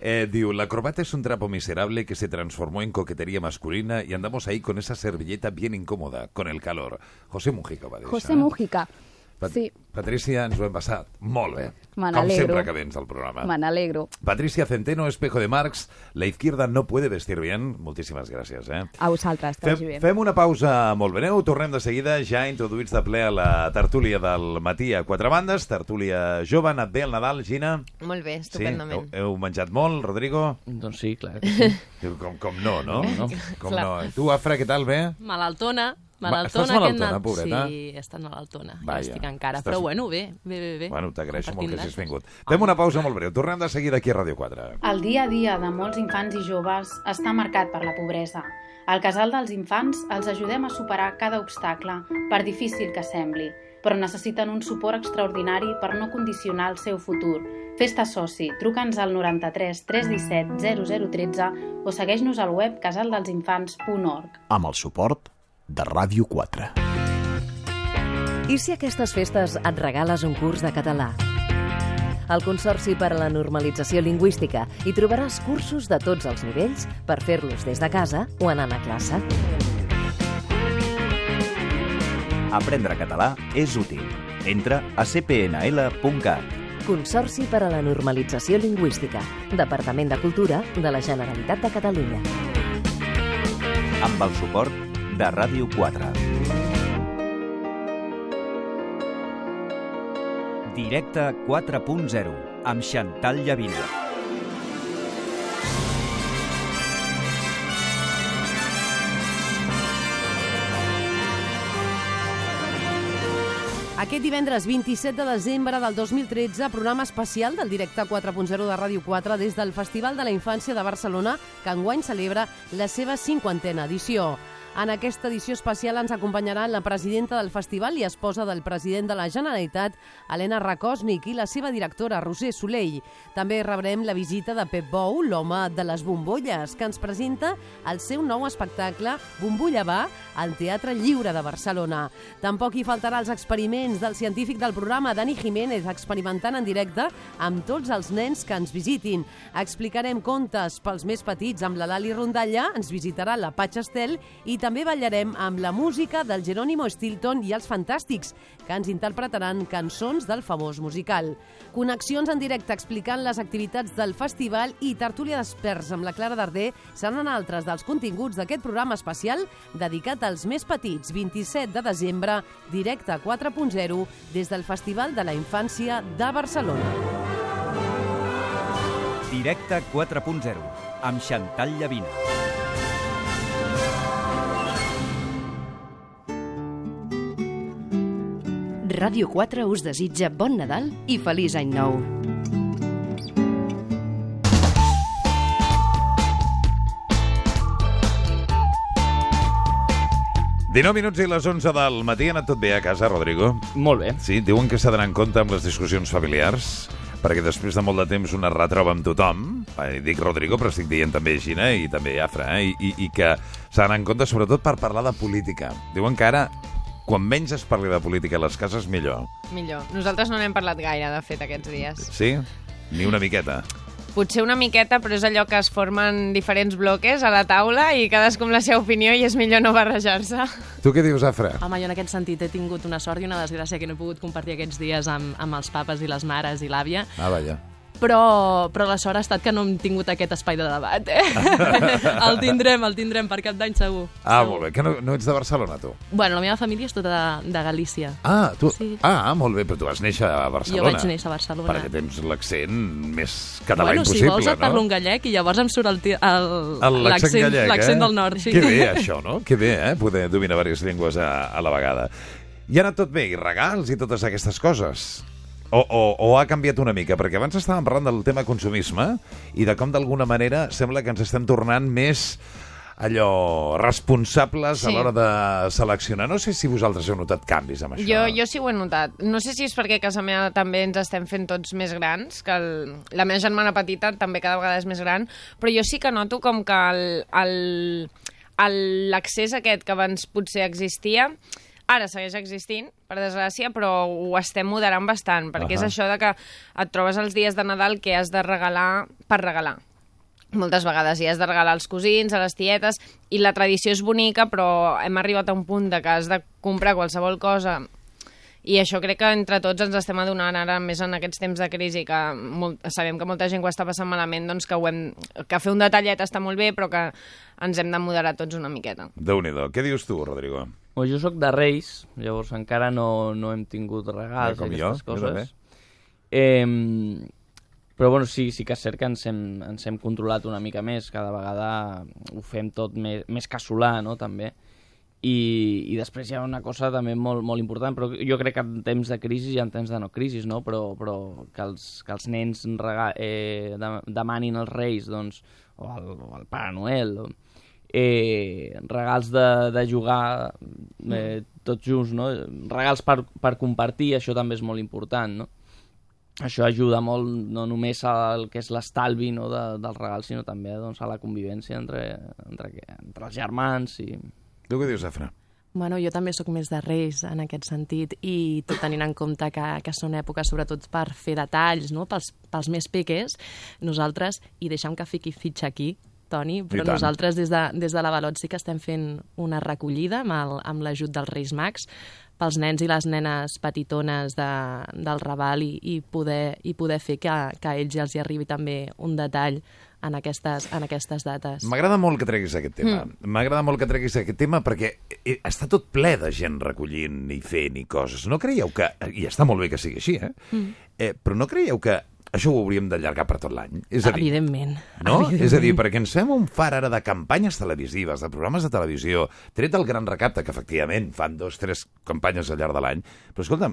Eh, diu, la corbata es un trapo miserable que se transformó en coquetería masculina y andamos ahí con esa servilleta bien incómoda, con el calor. José Mujica va dir José eh? Mujica. Pat Sí, Patricia, ens ho hem passat molt bé. Me Com sempre que vens al programa. me n'alegro. Patricia Centeno, espejo de Marx, la izquierda no puede vestir bien. Moltíssimes gràcies, eh? A vosaltres, que vagi Fem, bé. fem una pausa molt beneu, tornem de seguida, ja introduïts de ple a la tertúlia del matí a quatre bandes, tertúlia jove, anat bé el Nadal, Gina? Molt bé, Sí? estupendament. Heu, heu menjat molt, Rodrigo? Doncs sí, clar sí. Com, com no, no? No. Com Clar. no? Tu, Afra, què tal, bé? Malaltona, Ma- malaltona. estàs malaltona, pobreta? Sí, he estat malaltona. Vaja, ja estic encara, estàs- però bueno, bé, bé, bé. bé. Bueno, t'agraeixo molt que hagis vingut. Fem una pausa molt breu. Tornem de seguida aquí a Ràdio 4. El dia a dia de molts infants i joves està marcat per la pobresa. Al Casal dels Infants els ajudem a superar cada obstacle, per difícil que sembli, però necessiten un suport extraordinari per no condicionar el seu futur. Fes-te soci, truca'ns al 93 317 0013 o segueix-nos al web casaldelsinfants.org. amb el suport de Ràdio 4. I si aquestes festes et regales un curs de català? Al Consorci per a la Normalització Lingüística hi trobaràs cursos de tots els nivells per fer-los des de casa o anant a classe. Aprendre català és útil. Entra a cpnl.cat. Consorci per a la Normalització Lingüística, Departament de Cultura de la Generalitat de Catalunya. Amb el suport de Ràdio 4. Directe 4.0 amb Xantal Llavina. Aquest divendres 27 de desembre del 2013, programa especial del Directe 4.0 de Ràdio 4 des del Festival de la Infància de Barcelona, que enguany celebra la seva cinquantena edició. En aquesta edició especial ens acompanyarà la presidenta del festival i esposa del president de la Generalitat, Helena Rakosnik, i la seva directora, Roser Soleil. També rebrem la visita de Pep Bou, l'home de les bombolles, que ens presenta el seu nou espectacle Bombolla va al Teatre Lliure de Barcelona. Tampoc hi faltarà els experiments del científic del programa, Dani Jiménez, experimentant en directe amb tots els nens que ens visitin. Explicarem contes pels més petits amb la Lali Rondalla, ens visitarà la Patx Estel i també ballarem amb la música del Jerónimo Stilton i els Fantàstics, que ens interpretaran cançons del famós musical. Connexions en directe explicant les activitats del festival i tertúlia d'experts amb la Clara Darder seran altres dels continguts d'aquest programa especial dedicat als més petits, 27 de desembre, directe 4.0, des del Festival de la Infància de Barcelona. Directe 4.0 amb Xantal Llavina. Ràdio 4 us desitja bon Nadal i feliç any nou. Dinou minuts i les 11 del matí. Ha anat tot bé a casa, Rodrigo? Molt bé. Sí, diuen que s'ha d'anar en compte amb les discussions familiars, perquè després de molt de temps una retroba amb tothom. Eh, Dic Rodrigo, però estic dient també Gina i també Afra, eh? I, i, i que s'ha d'anar en compte sobretot per parlar de política. Diuen que ara, quan menys es parli de política a les cases, millor. Millor. Nosaltres no n'hem parlat gaire, de fet, aquests dies. Sí? Ni una miqueta. potser una miqueta, però és allò que es formen diferents bloques a la taula i cadascú amb la seva opinió i és millor no barrejar-se. Tu què dius, Afra? Home, jo en aquest sentit he tingut una sort i una desgràcia que no he pogut compartir aquests dies amb, amb els papes i les mares i l'àvia, Ah, vaja. Però, però la sort ha estat que no hem tingut aquest espai de debat. Eh? el tindrem, el tindrem per cap d'any segur. Ah, segur. molt bé. Que no, no ets de Barcelona, tu? Bueno, la meva família és tota de, de Galícia. Ah, tu... Sí. Ah, molt bé, però tu vas néixer a Barcelona. Jo vaig néixer a Barcelona. Perquè tens l'accent més català bueno, impossible, si vols et no? parlo en gallec i llavors em surt el ti- el- El- L'accent gallec, eh? del nord. Sí. Que bé, això, no? Que bé, eh? Poder dominar diverses llengües a, a la vegada. I ha anat tot bé, i regals i totes aquestes coses? O, o, o ha canviat una mica? Perquè abans estàvem parlant del tema consumisme i de com d'alguna manera sembla que ens estem tornant més allò responsables a Sí. l'hora de seleccionar. No sé si vosaltres heu notat canvis amb això. Jo, jo sí ho he notat. No sé si és perquè a casa meva també ens estem fent tots més grans, que el, la meva germana petita també cada vegada és més gran, però jo sí que noto com que l'accés aquest que abans potser existia, ara segueix existint, per desgràcia, però ho estem moderant bastant, perquè Ahà. és això de que et trobes els dies de Nadal que has de regalar per regalar moltes vegades i has de regalar als cosins, a les tietes, i la tradició és bonica, però hem arribat a un punt de que has de comprar qualsevol cosa i això crec que entre tots ens estem adonant ara més en aquests temps de crisi que molt, sabem que molta gent ho està passant malament doncs que, ho hem, que fer un detallet està molt bé però que ens hem de moderar tots una miqueta. déu nhi Què dius tu, Rodrigo? O jo sóc de Reis, llavors encara no, no hem tingut regals i aquestes jo coses. Eh, però bueno, sí, sí que és cert que ens hem, ens hem controlat una mica més, cada vegada ho fem tot més, més casolà, no?, també. I, I després hi ha una cosa també molt, molt important, però jo crec que en temps de crisi i en temps de no crisi, no? però, però que, els, que els nens rega, eh, de, demanin als reis, doncs, o al, o al Pare Noel, o, eh, regals de, de jugar eh, tots junts, no? regals per, per compartir, això també és molt important, no? Això ajuda molt no només al que és l'estalvi no, de, dels regals, sinó també doncs, a la convivència entre, entre, entre els germans i... Tu què dius, Afra? Bueno, jo també sóc més de Reis en aquest sentit i tot tenint en compte que, que són èpoques sobretot per fer detalls, no? pels, pels més peques, nosaltres, i deixem que fiqui fitxa aquí, Toni, però nosaltres des de, des de l'Avalot sí que estem fent una recollida amb l'ajut dels Reis Mags pels nens i les nenes petitones de, del Raval i, i, poder, i poder fer que, que a ells ja els hi arribi també un detall en aquestes, en aquestes dates. M'agrada molt que treguis aquest tema. Mm. M'agrada molt que treguis aquest tema perquè eh, està tot ple de gent recollint i fent i coses. No creieu que... I està molt bé que sigui així, eh? Mm. eh però no creieu que això ho hauríem d'allargar per tot l'any? És a dir, Evidentment. no? Evidentment. És a dir, perquè ens fem un far ara de campanyes televisives, de programes de televisió, tret del gran recapte, que efectivament fan dos, tres campanyes al llarg de l'any, però escolta,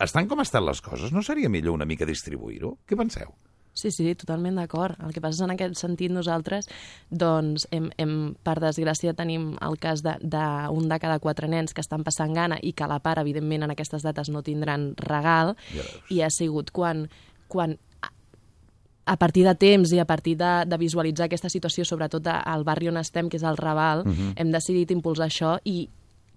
estan com estan les coses, no seria millor una mica distribuir-ho? Què penseu? Sí, sí, totalment d'acord. El que passa és en aquest sentit nosaltres, doncs, hem, hem, per desgràcia tenim el cas d'un de, d'un de cada quatre nens que estan passant gana i que la part, evidentment, en aquestes dates no tindran regal, Ja i ha sigut quan, quan a- partir de temps i a partir de, de visualitzar aquesta situació, sobretot al barri on estem, que és el Raval, Mhm. hem decidit impulsar això i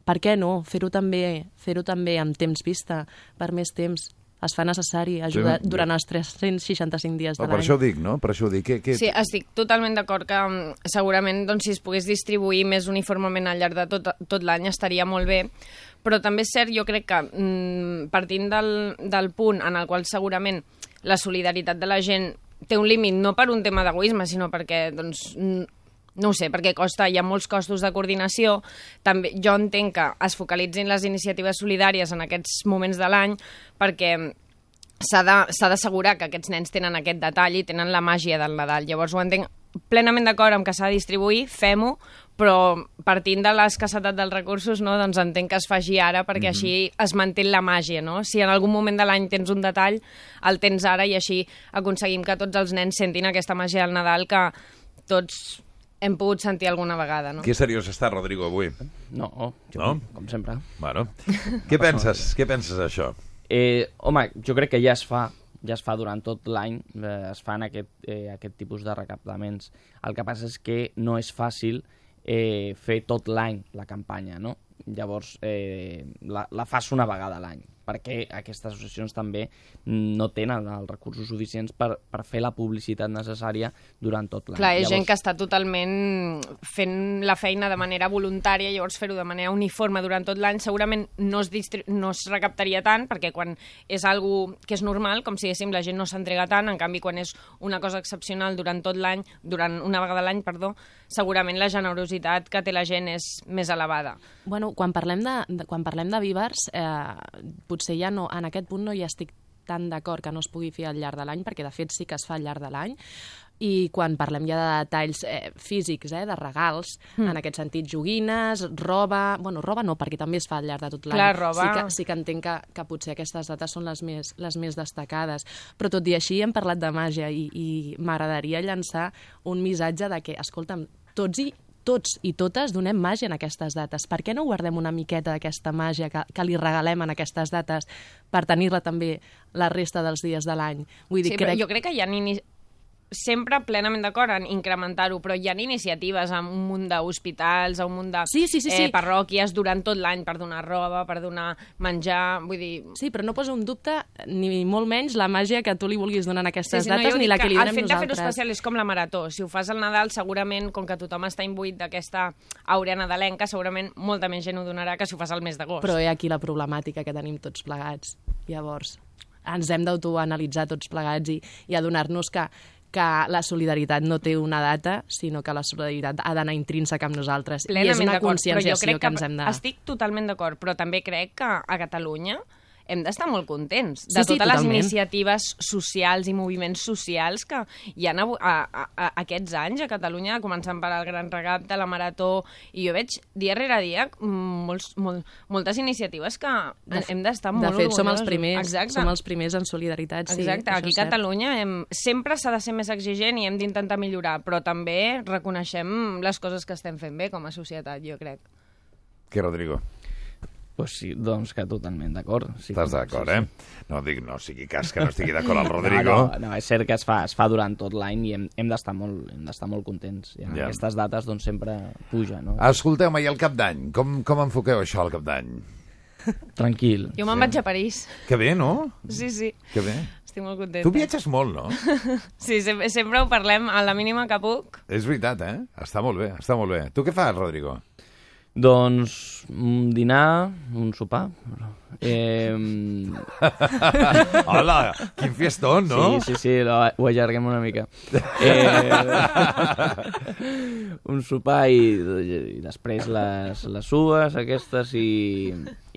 per què no? Fer-ho també, fer també amb temps vista, per més temps. Es fa necessari ajudar Sí, durant els 365 dies de Oh, per l'any. això ho dic, no? Per això ho dic. Què, què... Sí, estic totalment d'acord que mm, segurament doncs, si es pogués distribuir més uniformement al llarg de tot, tot l'any estaria molt bé, però també és cert, jo crec que mm, partint del, del punt en el qual segurament la solidaritat de la gent té un límit no per un tema d'egoisme, sinó perquè doncs, no ho sé, perquè costa, hi ha molts costos de coordinació. També, jo entenc que es focalitzin les iniciatives solidàries en aquests moments de l'any perquè s'ha d'assegurar que aquests nens tenen aquest detall i tenen la màgia del Nadal. Llavors ho entenc plenament d'acord amb que s'ha de distribuir, fem-ho, però partint de l'escassetat dels recursos, no, doncs entenc que es faci ara perquè Mhm. així es manté la màgia, no? Si en algun moment de l'any tens un detall, el tens ara i així aconseguim que tots els nens sentin aquesta màgia del Nadal que tots hem pogut sentir alguna vegada, no? Que seriós està, Rodrigo, avui. No, jo, no? com sempre. Bueno, què penses? Què penses d'això? Eh, home, jo crec que ja es fa, ja es fa durant tot l'any, eh, es fan aquest, eh, aquest tipus de recaptaments. El que passa és que no és fàcil eh, fer tot l'any la campanya, no? Llavors, eh, la, la fas una vegada l'any. Perquè aquestes associacions també no tenen els recursos suficients per, per fer la publicitat necessària durant tot l'any. Clar, hi ha gent que està totalment fent la feina de manera voluntària, llavors fer-ho de manera uniforme durant tot l'any segurament no es, distri... no es recaptaria tant, perquè quan és algo que és normal, com si diguéssim, la gent no s'entrega tant, en canvi quan és una cosa excepcional durant tot l'any, durant una vegada l'any, perdó, segurament la generositat que té la gent és més elevada. Bueno, quan parlem de, de, quan parlem de vivers, eh, potser ja no, en aquest punt no hi estic tan d'acord que no es pugui fer al llarg de l'any, perquè de fet sí que es fa al llarg de l'any, i quan parlem ja de detalls eh, físics, eh, de regals, mm. en aquest sentit, joguines, roba... Bueno, roba no, perquè també es fa al llarg de tot l'any. Sí que, sí que entenc que, que potser aquestes dates són les més, les més destacades. Però tot i així hem parlat de màgia i, i m'agradaria llançar un missatge de que, escolta'm, tots i tots i totes donem màgia en aquestes dates. Per què no guardem una miqueta d'aquesta màgia que, que li regalem en aquestes dates per tenir-la també la resta dels dies de l'any? Vull dir, sí, crec... jo crec que hi ha sempre plenament d'acord en incrementar-ho, però hi ha iniciatives a un munt d'hospitals, a un munt de sí, sí, sí, sí. Eh, parròquies durant tot l'any per donar roba, per donar menjar, vull dir... Sí, però no posa un dubte ni molt menys la màgia que tu li vulguis donar en aquestes sí, sí, dates no, ni la que li donem nosaltres. El fet nosaltres. de fer-ho especial és com la marató. Si ho fas al Nadal, segurament, com que tothom està imbuït d'aquesta àurea nadalenca, segurament molta més gent ho donarà que si ho fas al mes d'agost. Però hi ha aquí la problemàtica que tenim tots plegats. Llavors, ens hem d'autoanalitzar tots plegats i, i adonar-nos que que la solidaritat no té una data, sinó que la solidaritat ha d'anar intrínseca amb nosaltres. Plenament I és una conscienciació que, que ens hem de... Estic totalment d'acord, però també crec que a Catalunya hem d'estar molt contents de Sí, sí, totes les totalment. iniciatives socials i moviments socials que hi ha a, a, a, aquests anys a Catalunya, començant per el Gran Regat de la Marató, i jo veig dia rere dia mm, molts, molt, moltes iniciatives que De- hem d'estar De molt fet, som els orgullosos. primers, Exacte. som els primers en solidaritat, sí. Exacte, aquí a. Catalunya hem, sempre s'ha de ser més exigent i hem d'intentar millorar, però també reconeixem les coses que estem fent bé com a societat, jo crec. Què, Rodrigo? Pues sí, doncs que totalment d'acord. Sí, Estàs d'acord, sí, eh? No dic, no sigui cas que no estigui d'acord el Rodrigo. No, no, no, és cert que es fa, es fa durant tot l'any i hem, hem d'estar molt, hem d'estar molt contents. I en Ja. aquestes dates doncs, sempre puja, no? Escolteu-me, i el cap d'any? Com, com enfoqueu això al cap d'any? Tranquil. Jo me'n vaig a París. Que bé, no? Sí, sí. Que bé. Estic molt contenta. Tu viatges molt, no? Sí, sempre, sempre ho parlem a la mínima que puc. És veritat, eh? Està molt bé, està molt bé. Tu què fas, Rodrigo? Doncs un dinar, un sopar. Eh, Hola, quin fiestón, no? Sí, sí, sí, lo, ho allarguem una mica. Eh, un sopar i, i després les, les uves aquestes i,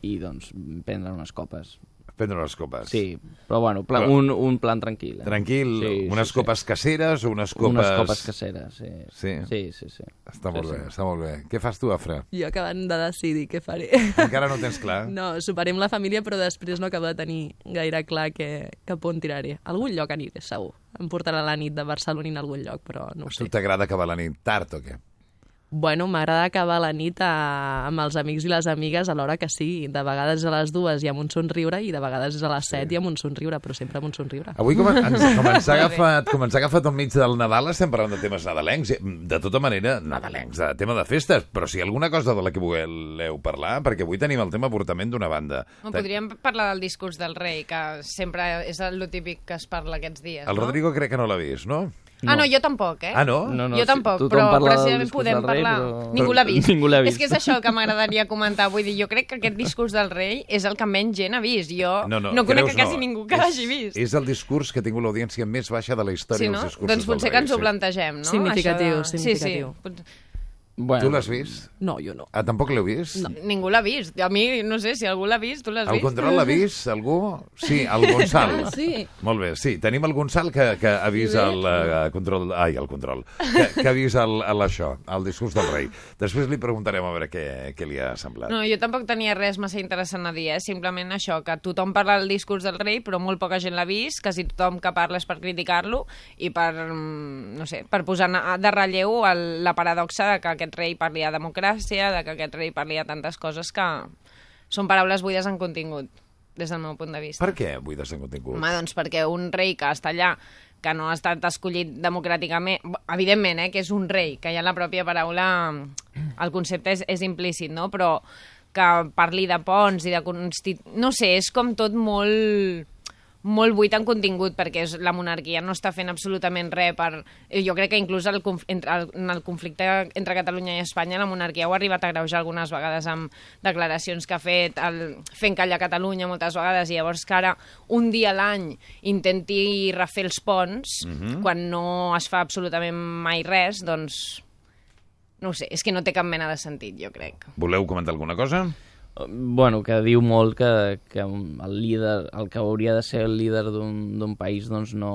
i doncs prendre unes copes. Prendre unes copes. Sí, però bueno, pla, Però- un, un plan tranquil. Eh? Tranquil, unes copes caseres o unes copes... Unes copes caseres, sí. Sí? Sí, sí, sí. Està molt Sí, bé, sí. està molt bé. Què fas tu, Afra? Jo acabant de decidir què faré. Encara no tens clar? No, soparé amb la família, però després no acabo de tenir gaire clar que, cap on tiraré. A algun lloc aniré, segur. Em portarà la nit de Barcelona a algun lloc, però no ho A tu sé. t'agrada acabar la nit tard o què? Bueno, m'agrada acabar la nit a, amb els amics i les amigues a l'hora que sigui. De vegades a les dues i amb un somriure i de vegades a les set i amb un somriure, però sempre amb un somriure. Avui, com, ens, com, ens ha agafat, com ens ha agafat enmig del Nadal, estem parlant de temes nadalencs. eh, De tota manera, nadalencs, de tema de festes. Però si hi ha alguna cosa de la que voleu parlar, perquè avui tenim el tema avortament d'una banda. No, podríem parlar del discurs del rei, que sempre és el típic que es parla aquests dies, El no? Rodrigo crec que no l'ha vist, no? Ah, no, jo tampoc, eh? Ah, no? No, no, jo sí, tampoc, tothom però precisament podem rei, parlar... però- Ningú l'ha vist. Ningú l'ha vist. És que és això que m'agradaria comentar. Vull dir, jo crec que aquest discurs del rei és el que menys gent ha vist. Jo No, no, no conec creus, quasi no. ningú que l'hagi vist. És el discurs que ha tingut l'audiència més baixa de la història Sí, no? dels discursos Doncs potser del que ens ho plantegem, no? Significatiu, Això de... significatiu. Sí, sí. Pot- Tu l'has vist? No, jo no. Ah, tampoc l'heu vist? No. Ningú l'ha vist. A mi, no sé, si algú l'ha vist, tu l'has El vist? control l'ha vist? Algú? Sí, el Gonçal. Ah, sí. Molt bé, sí. Tenim el Gonçal que, que ha vist Sí. el uh, control... Ai, el control. Que, que ha vist el, el, això, el discurs del rei. Després li preguntarem a veure què, què li ha semblat. No, jo tampoc tenia res massa interessant a dir, eh? simplement això, que tothom parla del discurs del rei, però molt poca gent l'ha vist, quasi tothom que parla és per criticar-lo i per, mm, no sé, per posar de relleu el, la paradoxa de que aquest rei parli de democràcia, de que aquest rei parli de tantes coses que són paraules buides en contingut, des del meu punt de vista. Per què buides en contingut? Home, doncs perquè un rei que està allà, que no ha estat escollit democràticament, evidentment, eh, que és un rei, que ja en la pròpia paraula el concepte és, és implícit, no? però que parli de ponts i de... Consti... No sé, és com tot molt molt buit en contingut perquè és, la monarquia no està fent absolutament res per... eh, Jo crec que inclús el, conf- entre, el, en el conflicte entre Catalunya i Espanya la monarquia ho ha arribat a greujar algunes vegades amb declaracions que ha fet el, fent callar Catalunya moltes vegades i llavors que ara un dia a l'any intenti refer els ponts Mhm. quan no es fa absolutament mai res, doncs no sé, és que no té cap mena de sentit, jo crec. Voleu comentar alguna cosa? Bueno, que diu molt que, que el líder, el que hauria de ser el líder d'un país doncs no,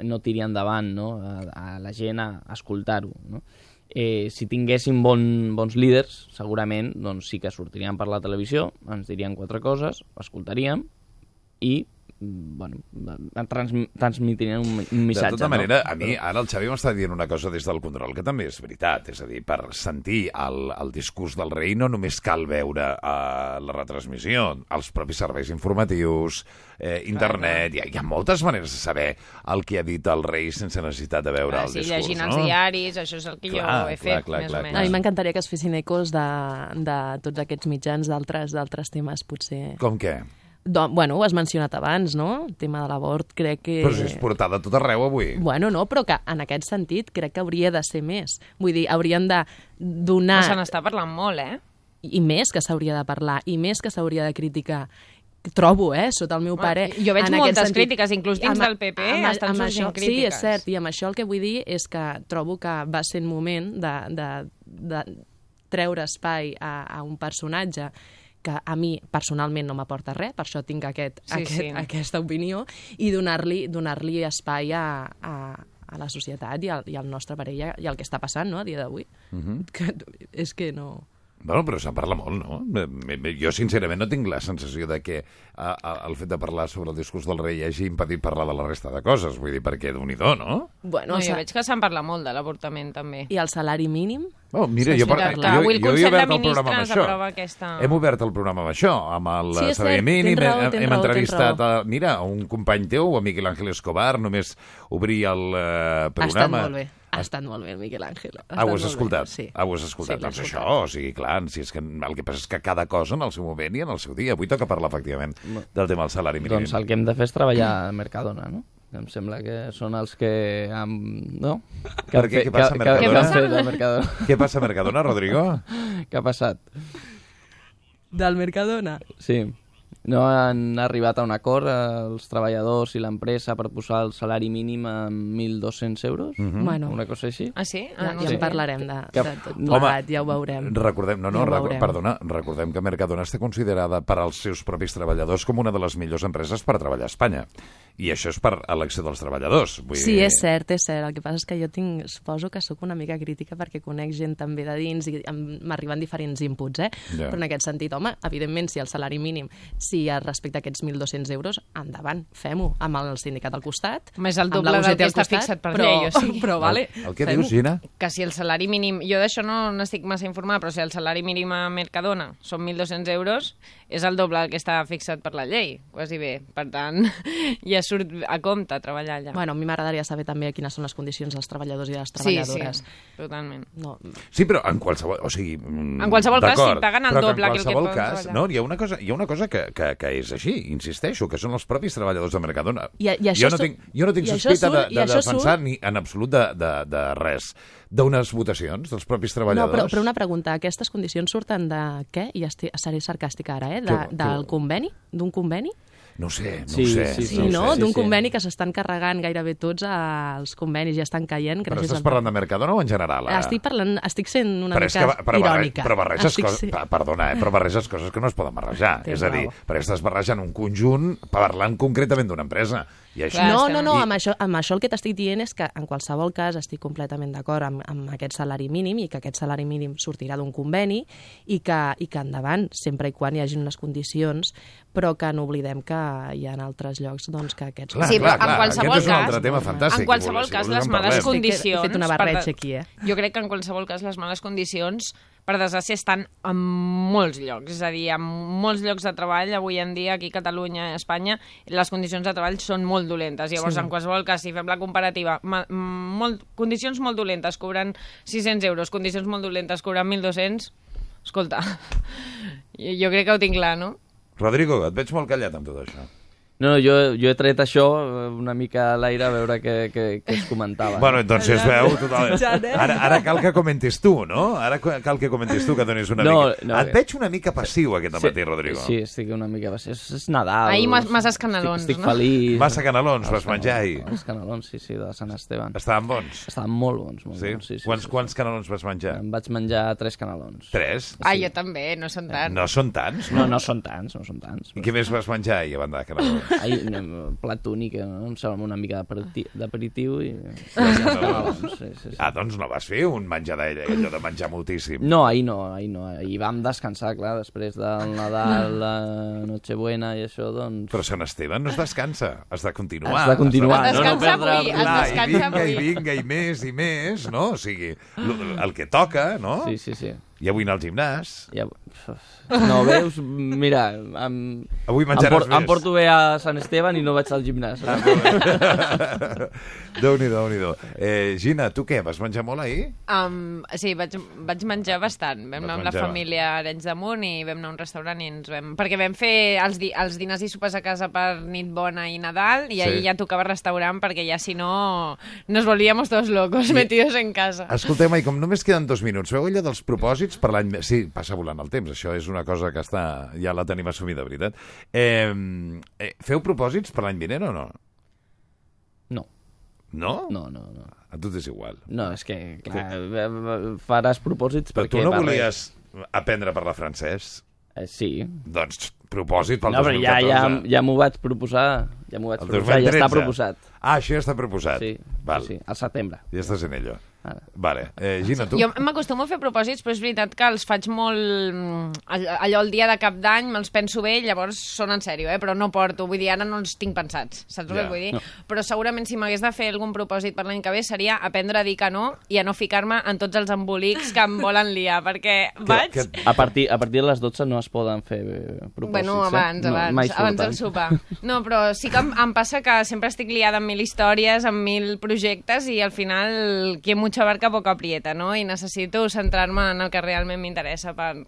no tiri endavant no? a, a la gent a, escoltar-ho. No? Eh, si tinguéssim bon, bons líders, segurament doncs sí que sortirien per la televisió, ens dirien quatre coses, escoltaríem i bueno, trans, transmitirien un, un missatge. de tota no? manera, a mi ara el Xavi m'està dient una cosa des del control que també és veritat. És a dir, per sentir el, el discurs del rei no només cal veure uh, la retransmissió, els propis serveis informatius, eh, internet... Hi ha, hi ha moltes maneres de saber el que ha dit el rei sense necessitat de veure Clar, el sí, discurs, llegint no? els diaris, això és el que Clar, jo he clar, fet, clar, més clar, o clar. A mi menys. m'encantaria que es fessin ecos de, de tots aquests mitjans d'altres d'altres temes, potser. Com què? Do, bueno, ho has mencionat abans, no? El tema de l'abort, crec que... Però si és portada a tot arreu avui. Bueno, no, però que en aquest sentit crec que hauria de ser més. Vull dir, haurien de donar... Però se n'està parlant molt, eh? I més que s'hauria de parlar, i més que s'hauria de criticar. Trobo, eh, sota el meu pare... jo veig en moltes sentit. crítiques, inclús dins Amb- del PP estan sorgint això, Sí, crítiques. és cert, i amb això el que vull dir és que trobo que va ser un moment de, de, de treure espai a, a un personatge que a mi personalment no m'aporta res, per això tinc aquest, Sí, aquest, sí. aquesta opinió, i donar-li donar, espai a, a, a la societat i al, i al nostre parell i al que està passant no, a dia d'avui. Mhm. que és que no... Bueno, però se'n parla molt, no? Jo, sincerament, no tinc la sensació de que a, a, el fet de parlar sobre el discurs del rei hagi impedit parlar de la resta de coses. Vull dir, perquè déu nhi no? Bueno, No, jo sa- veig que se'n parla molt de l'avortament, també. I el salari mínim? Oh, mira, Sí, jo, que- jo, jo, avui el jo he obert el programa amb això. aquesta- Hem obert el programa amb això, amb el Sí, salari cert, mínim. raó, hem, hem raó, entrevistat a, mira, a un company teu, a Miquel Ángel Escobar, només obrir el eh, Ha estat programa. molt bé. Ha estat molt bé, Miquel Àngel. Ah, ho has escoltat? bé, Sí. Ah, ho has escoltat. Sí, doncs escoltat. això, o sigui, clar, si és que el que passa és que cada cosa en el seu moment i en el seu dia. Avui toca parlar, efectivament, del tema del salari mínim. Doncs el que hem de fer és treballar a Mercadona, no? Em sembla que són els que... Han, no? Que Per què? Què passa a que, Mercadona? Que, que a Mercadona. Què passa a Mercadona, Rodrigo? Què ha passat? Del Mercadona? Sí. No han arribat a un acord eh, els treballadors i l'empresa per posar el salari mínim a 1.200 euros? Mhm. Bueno. Una cosa així? Ah, sí? Ja, Ah, no ja sé. en parlarem de, Que- de tot Home, plegat, ja ho veurem. Recordem, no, no, Ja ho recu- veurem. perdona, recordem que Mercadona està considerada per als seus propis treballadors com una de les millors empreses per treballar a Espanya. I això és per elecció dels treballadors. Vull Sí, dir... és cert, és cert. El que passa és que jo tinc, suposo que sóc una mica crítica perquè conec gent també de dins i m'arriben diferents inputs, eh? Ja. Però en aquest sentit, home, evidentment, si el salari mínim, si es respecta aquests 1.200 euros, endavant, fem-ho, amb el sindicat al costat. Més el doble del que està costat, fixat per però, llei, o sigui. Però, vale, El, el que dius, Gina? que si el salari mínim... Jo d'això no n'estic massa informada, però si el salari mínim a Mercadona són 1.200 euros, és el doble del que està fixat per la llei, quasi bé. Per tant, ja surt a compte treballar allà. Bueno, a mi m'agradaria saber també quines són les condicions dels treballadors i de les sí, treballadores. sí, totalment. No, Sí, però en qualsevol... O sigui, mm, En qualsevol cas, si paguen el doble en que el que cas, treballar. no, hi ha una cosa, hi ha una cosa que, que, que és així, insisteixo, que són els propis treballadors de Mercadona. I- i això jo, no tinc, jo no tinc sospita surt- de, de defensar surt- ni en absolut de, de, de res d'unes votacions dels propis No, treballadors. però, però una pregunta, aquestes condicions surten de què? I estic, seré sarcàstica ara, eh? De, què- del conveni? D'un conveni? No ho sé, no Sí, ho sé. sí, Sí, no? sé. D'un sí. conveni que s'estan carregant gairebé tots els convenis, ja estan caient. Però estàs al- parlant de Mercadona o en general? eh? Estic parlant, estic sent una però mica que, però, barre, irònica. però barreges Estic coses, perdona, eh, però barreges coses que no es poden barrejar. Tens és a dir, perquè estàs barrejant un conjunt parlant concretament d'una empresa. I això... Clar, no, no, no, amb això, amb això el que t'estic dient és que en qualsevol cas estic completament d'acord amb, amb aquest salari mínim i que aquest salari mínim sortirà d'un conveni i que, i que endavant, sempre i quan hi hagi unes condicions, però que no oblidem que hi ha altres llocs doncs, que aquests... Clar, Sí, però clar, clar. en qualsevol Aquest és un cas- altre tema fantàstic. En qualsevol Si cas, les en males parlem. He fet- he condicions... fet una barreja aquí, eh? Jo crec que en qualsevol cas les males condicions, per desgràcia, estan en molts llocs. És a dir, en molts llocs de treball, avui en dia, aquí a Catalunya i a Espanya, les condicions de treball són molt dolentes. Llavors, Sí. en qualsevol cas, si fem la comparativa, ma- molt, condicions molt dolentes cobren 600 euros, condicions molt dolentes cobren 1.200, escolta, jo, jo crec que ho tinc clar, no? Rodrigo, et veig molt callat amb tot això. No, no, jo, jo he tret això eh, una mica a l'aire a veure què, què, què es comentava. Bueno, doncs si es veu total... Ara, ara cal que comentis tu, no? Ara cal que comentis tu, que donis una No, mica... no, Et veig una mica passiu aquest matí, Rodrigo. Sí, estic una mica... És, és Nadal. Ahir mas- masses canelons, estic, estic no? feliç. Massa canelons vas menjar ahir. Els canelons, sí, sí, de Sant Esteban. Estaven bons? Estaven molt bons, molt Sí? bons. Sí, sí, quants, sí, quants canelons vas menjar? Em vaig menjar tres canelons. Tres? Ah, jo també, no són tant. No són tants? No, no són tants, no són tants. I què més vas menjar ahir a banda de canelons? Ahir, no, plat únic, no? em sembla una mica d'aperiti- d'aperitiu i... Sí, sí, sí. Ah, doncs no vas fer un menjar d'aire, allò de menjar moltíssim. No, ahir no, ahir no. Ahir vam descansar, clar, després del Nadal, la Nochebuena i això, doncs... Però Sant Esteve no es descansa, has de continuar. Has de continuar, Has no, no Descansa perdre... avui, es Clar, i descansa vinga, avui. i vinga, i més, i més, no? O sigui, el que toca, no? Sí, sí, sí. I avui anar al gimnàs. Ja... No, veus? Mira, em... Avui em, menjaràs por, em més. porto bé a Sant Esteban i no vaig al gimnàs. Déu-n'hi-do, déu nhi déu eh, Gina, tu què? Vas menjar molt ahir? Um, sí, vaig, vaig menjar bastant. Vam anar amb la menjar. família a Arenys de Munt i vam anar a un restaurant i ens vam... Perquè vam fer els, di els dinars i sopes a casa per nit bona i Nadal i Sí. ahir ja tocava restaurant perquè ja si no nos volvíamos todos locos I- metidos en casa. Escolteu, i com només queden dos minuts, feu allò dels propòsits per l'any... Sí, passa volant el temps, això és una cosa que està... ja la tenim assumida, veritat. Eh, eh, feu propòsits per l'any vinent o no? No. No? No, no, no. A tu t'és igual. No, és que, clar, eh, faràs propòsits Però perquè... tu no per volies aprendre a parlar francès? Eh, sí. Doncs propòsit pel No, però ja, 2014. ja, ja m'ho vaig proposar. Ja m'ho vaig proposar, ja 2013. està proposat. Ah, això ja està proposat. Sí, Val. sí, al setembre. Ja estàs en ello. Vale. Eh, Gina, tu? Jo m'acostumo a fer propòsits, però és veritat que els faig molt... mm, all- Allò el dia de cap d'any me'ls penso bé i llavors són en sèrio, eh? però no porto. Vull dir, ara no els tinc pensats, saps el Ja. que vull dir? No. Però segurament si m'hagués de fer algun propòsit per l'any que ve seria aprendre a dir que no i a no ficar-me en tots els embolics que em volen liar, perquè vaig... A partir, a partir de les 12 no es poden fer eh, propòsits. Bueno, abans, eh? no, abans, abans del surten. sopar. No, però sí que em, em passa que sempre estic liada amb mil històries, amb mil projectes i al final qui mucha barca poca aprieta, no? I necessito centrar-me en el que realment m'interessa per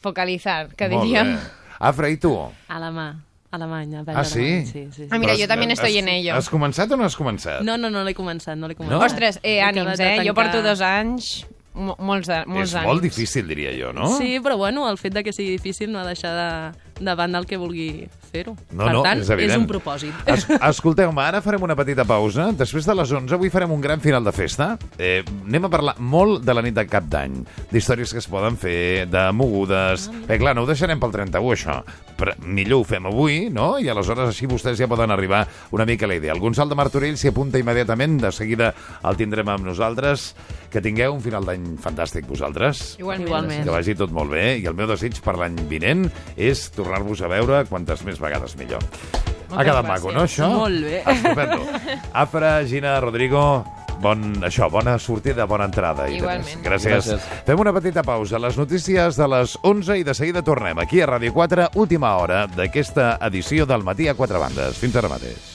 focalitzar, que Molt diríem. bé. Afra, i tu? A la mà. Alemanya. Ah, sí? Sí, sí, sí. Ah, mira, Però jo també has- estoy en ello. Has començat o no has començat? No, no, no l'he començat, no l'he començat. No? Ostres, eh, He ànims, eh? Jo tancar- porto dos anys, mo molts, de, molts és anys. molt difícil, diria jo, no? Sí, però bueno, el fet de que sigui difícil no ha de deixar de, de banda el que vulgui fer-ho. No, per no, tant, és evident. un propòsit. Es, escolteu-me, ara farem una petita pausa. Després de les 11 avui farem un gran final de festa. Eh, anem a parlar molt de la nit de cap d'any, d'històries que es poden fer, de mogudes... Eh, clar, no ho deixarem pel 31, això. Però millor ho fem avui, no? I aleshores així vostès ja poden arribar una mica a la idea. El Gonçal de Martorell s'hi apunta immediatament, de seguida el tindrem amb nosaltres. Que tingueu un final d'any fantàstic vosaltres. Igualment. Igualment. Que vagi tot molt bé i el meu desig per l'any vinent és tornar-vos a veure quantes més vegades millor. ha quedat maco, no, això? Molt bé. Estupendo. Afra, Gina, Rodrigo, bon, això, bona sortida, bona entrada. i Igualment. Gràcies. Gràcies. Fem una petita pausa. Les notícies de les 11 i de seguida tornem aquí a Ràdio 4, última hora d'aquesta edició del Matí a quatre bandes. Fins ara mateix.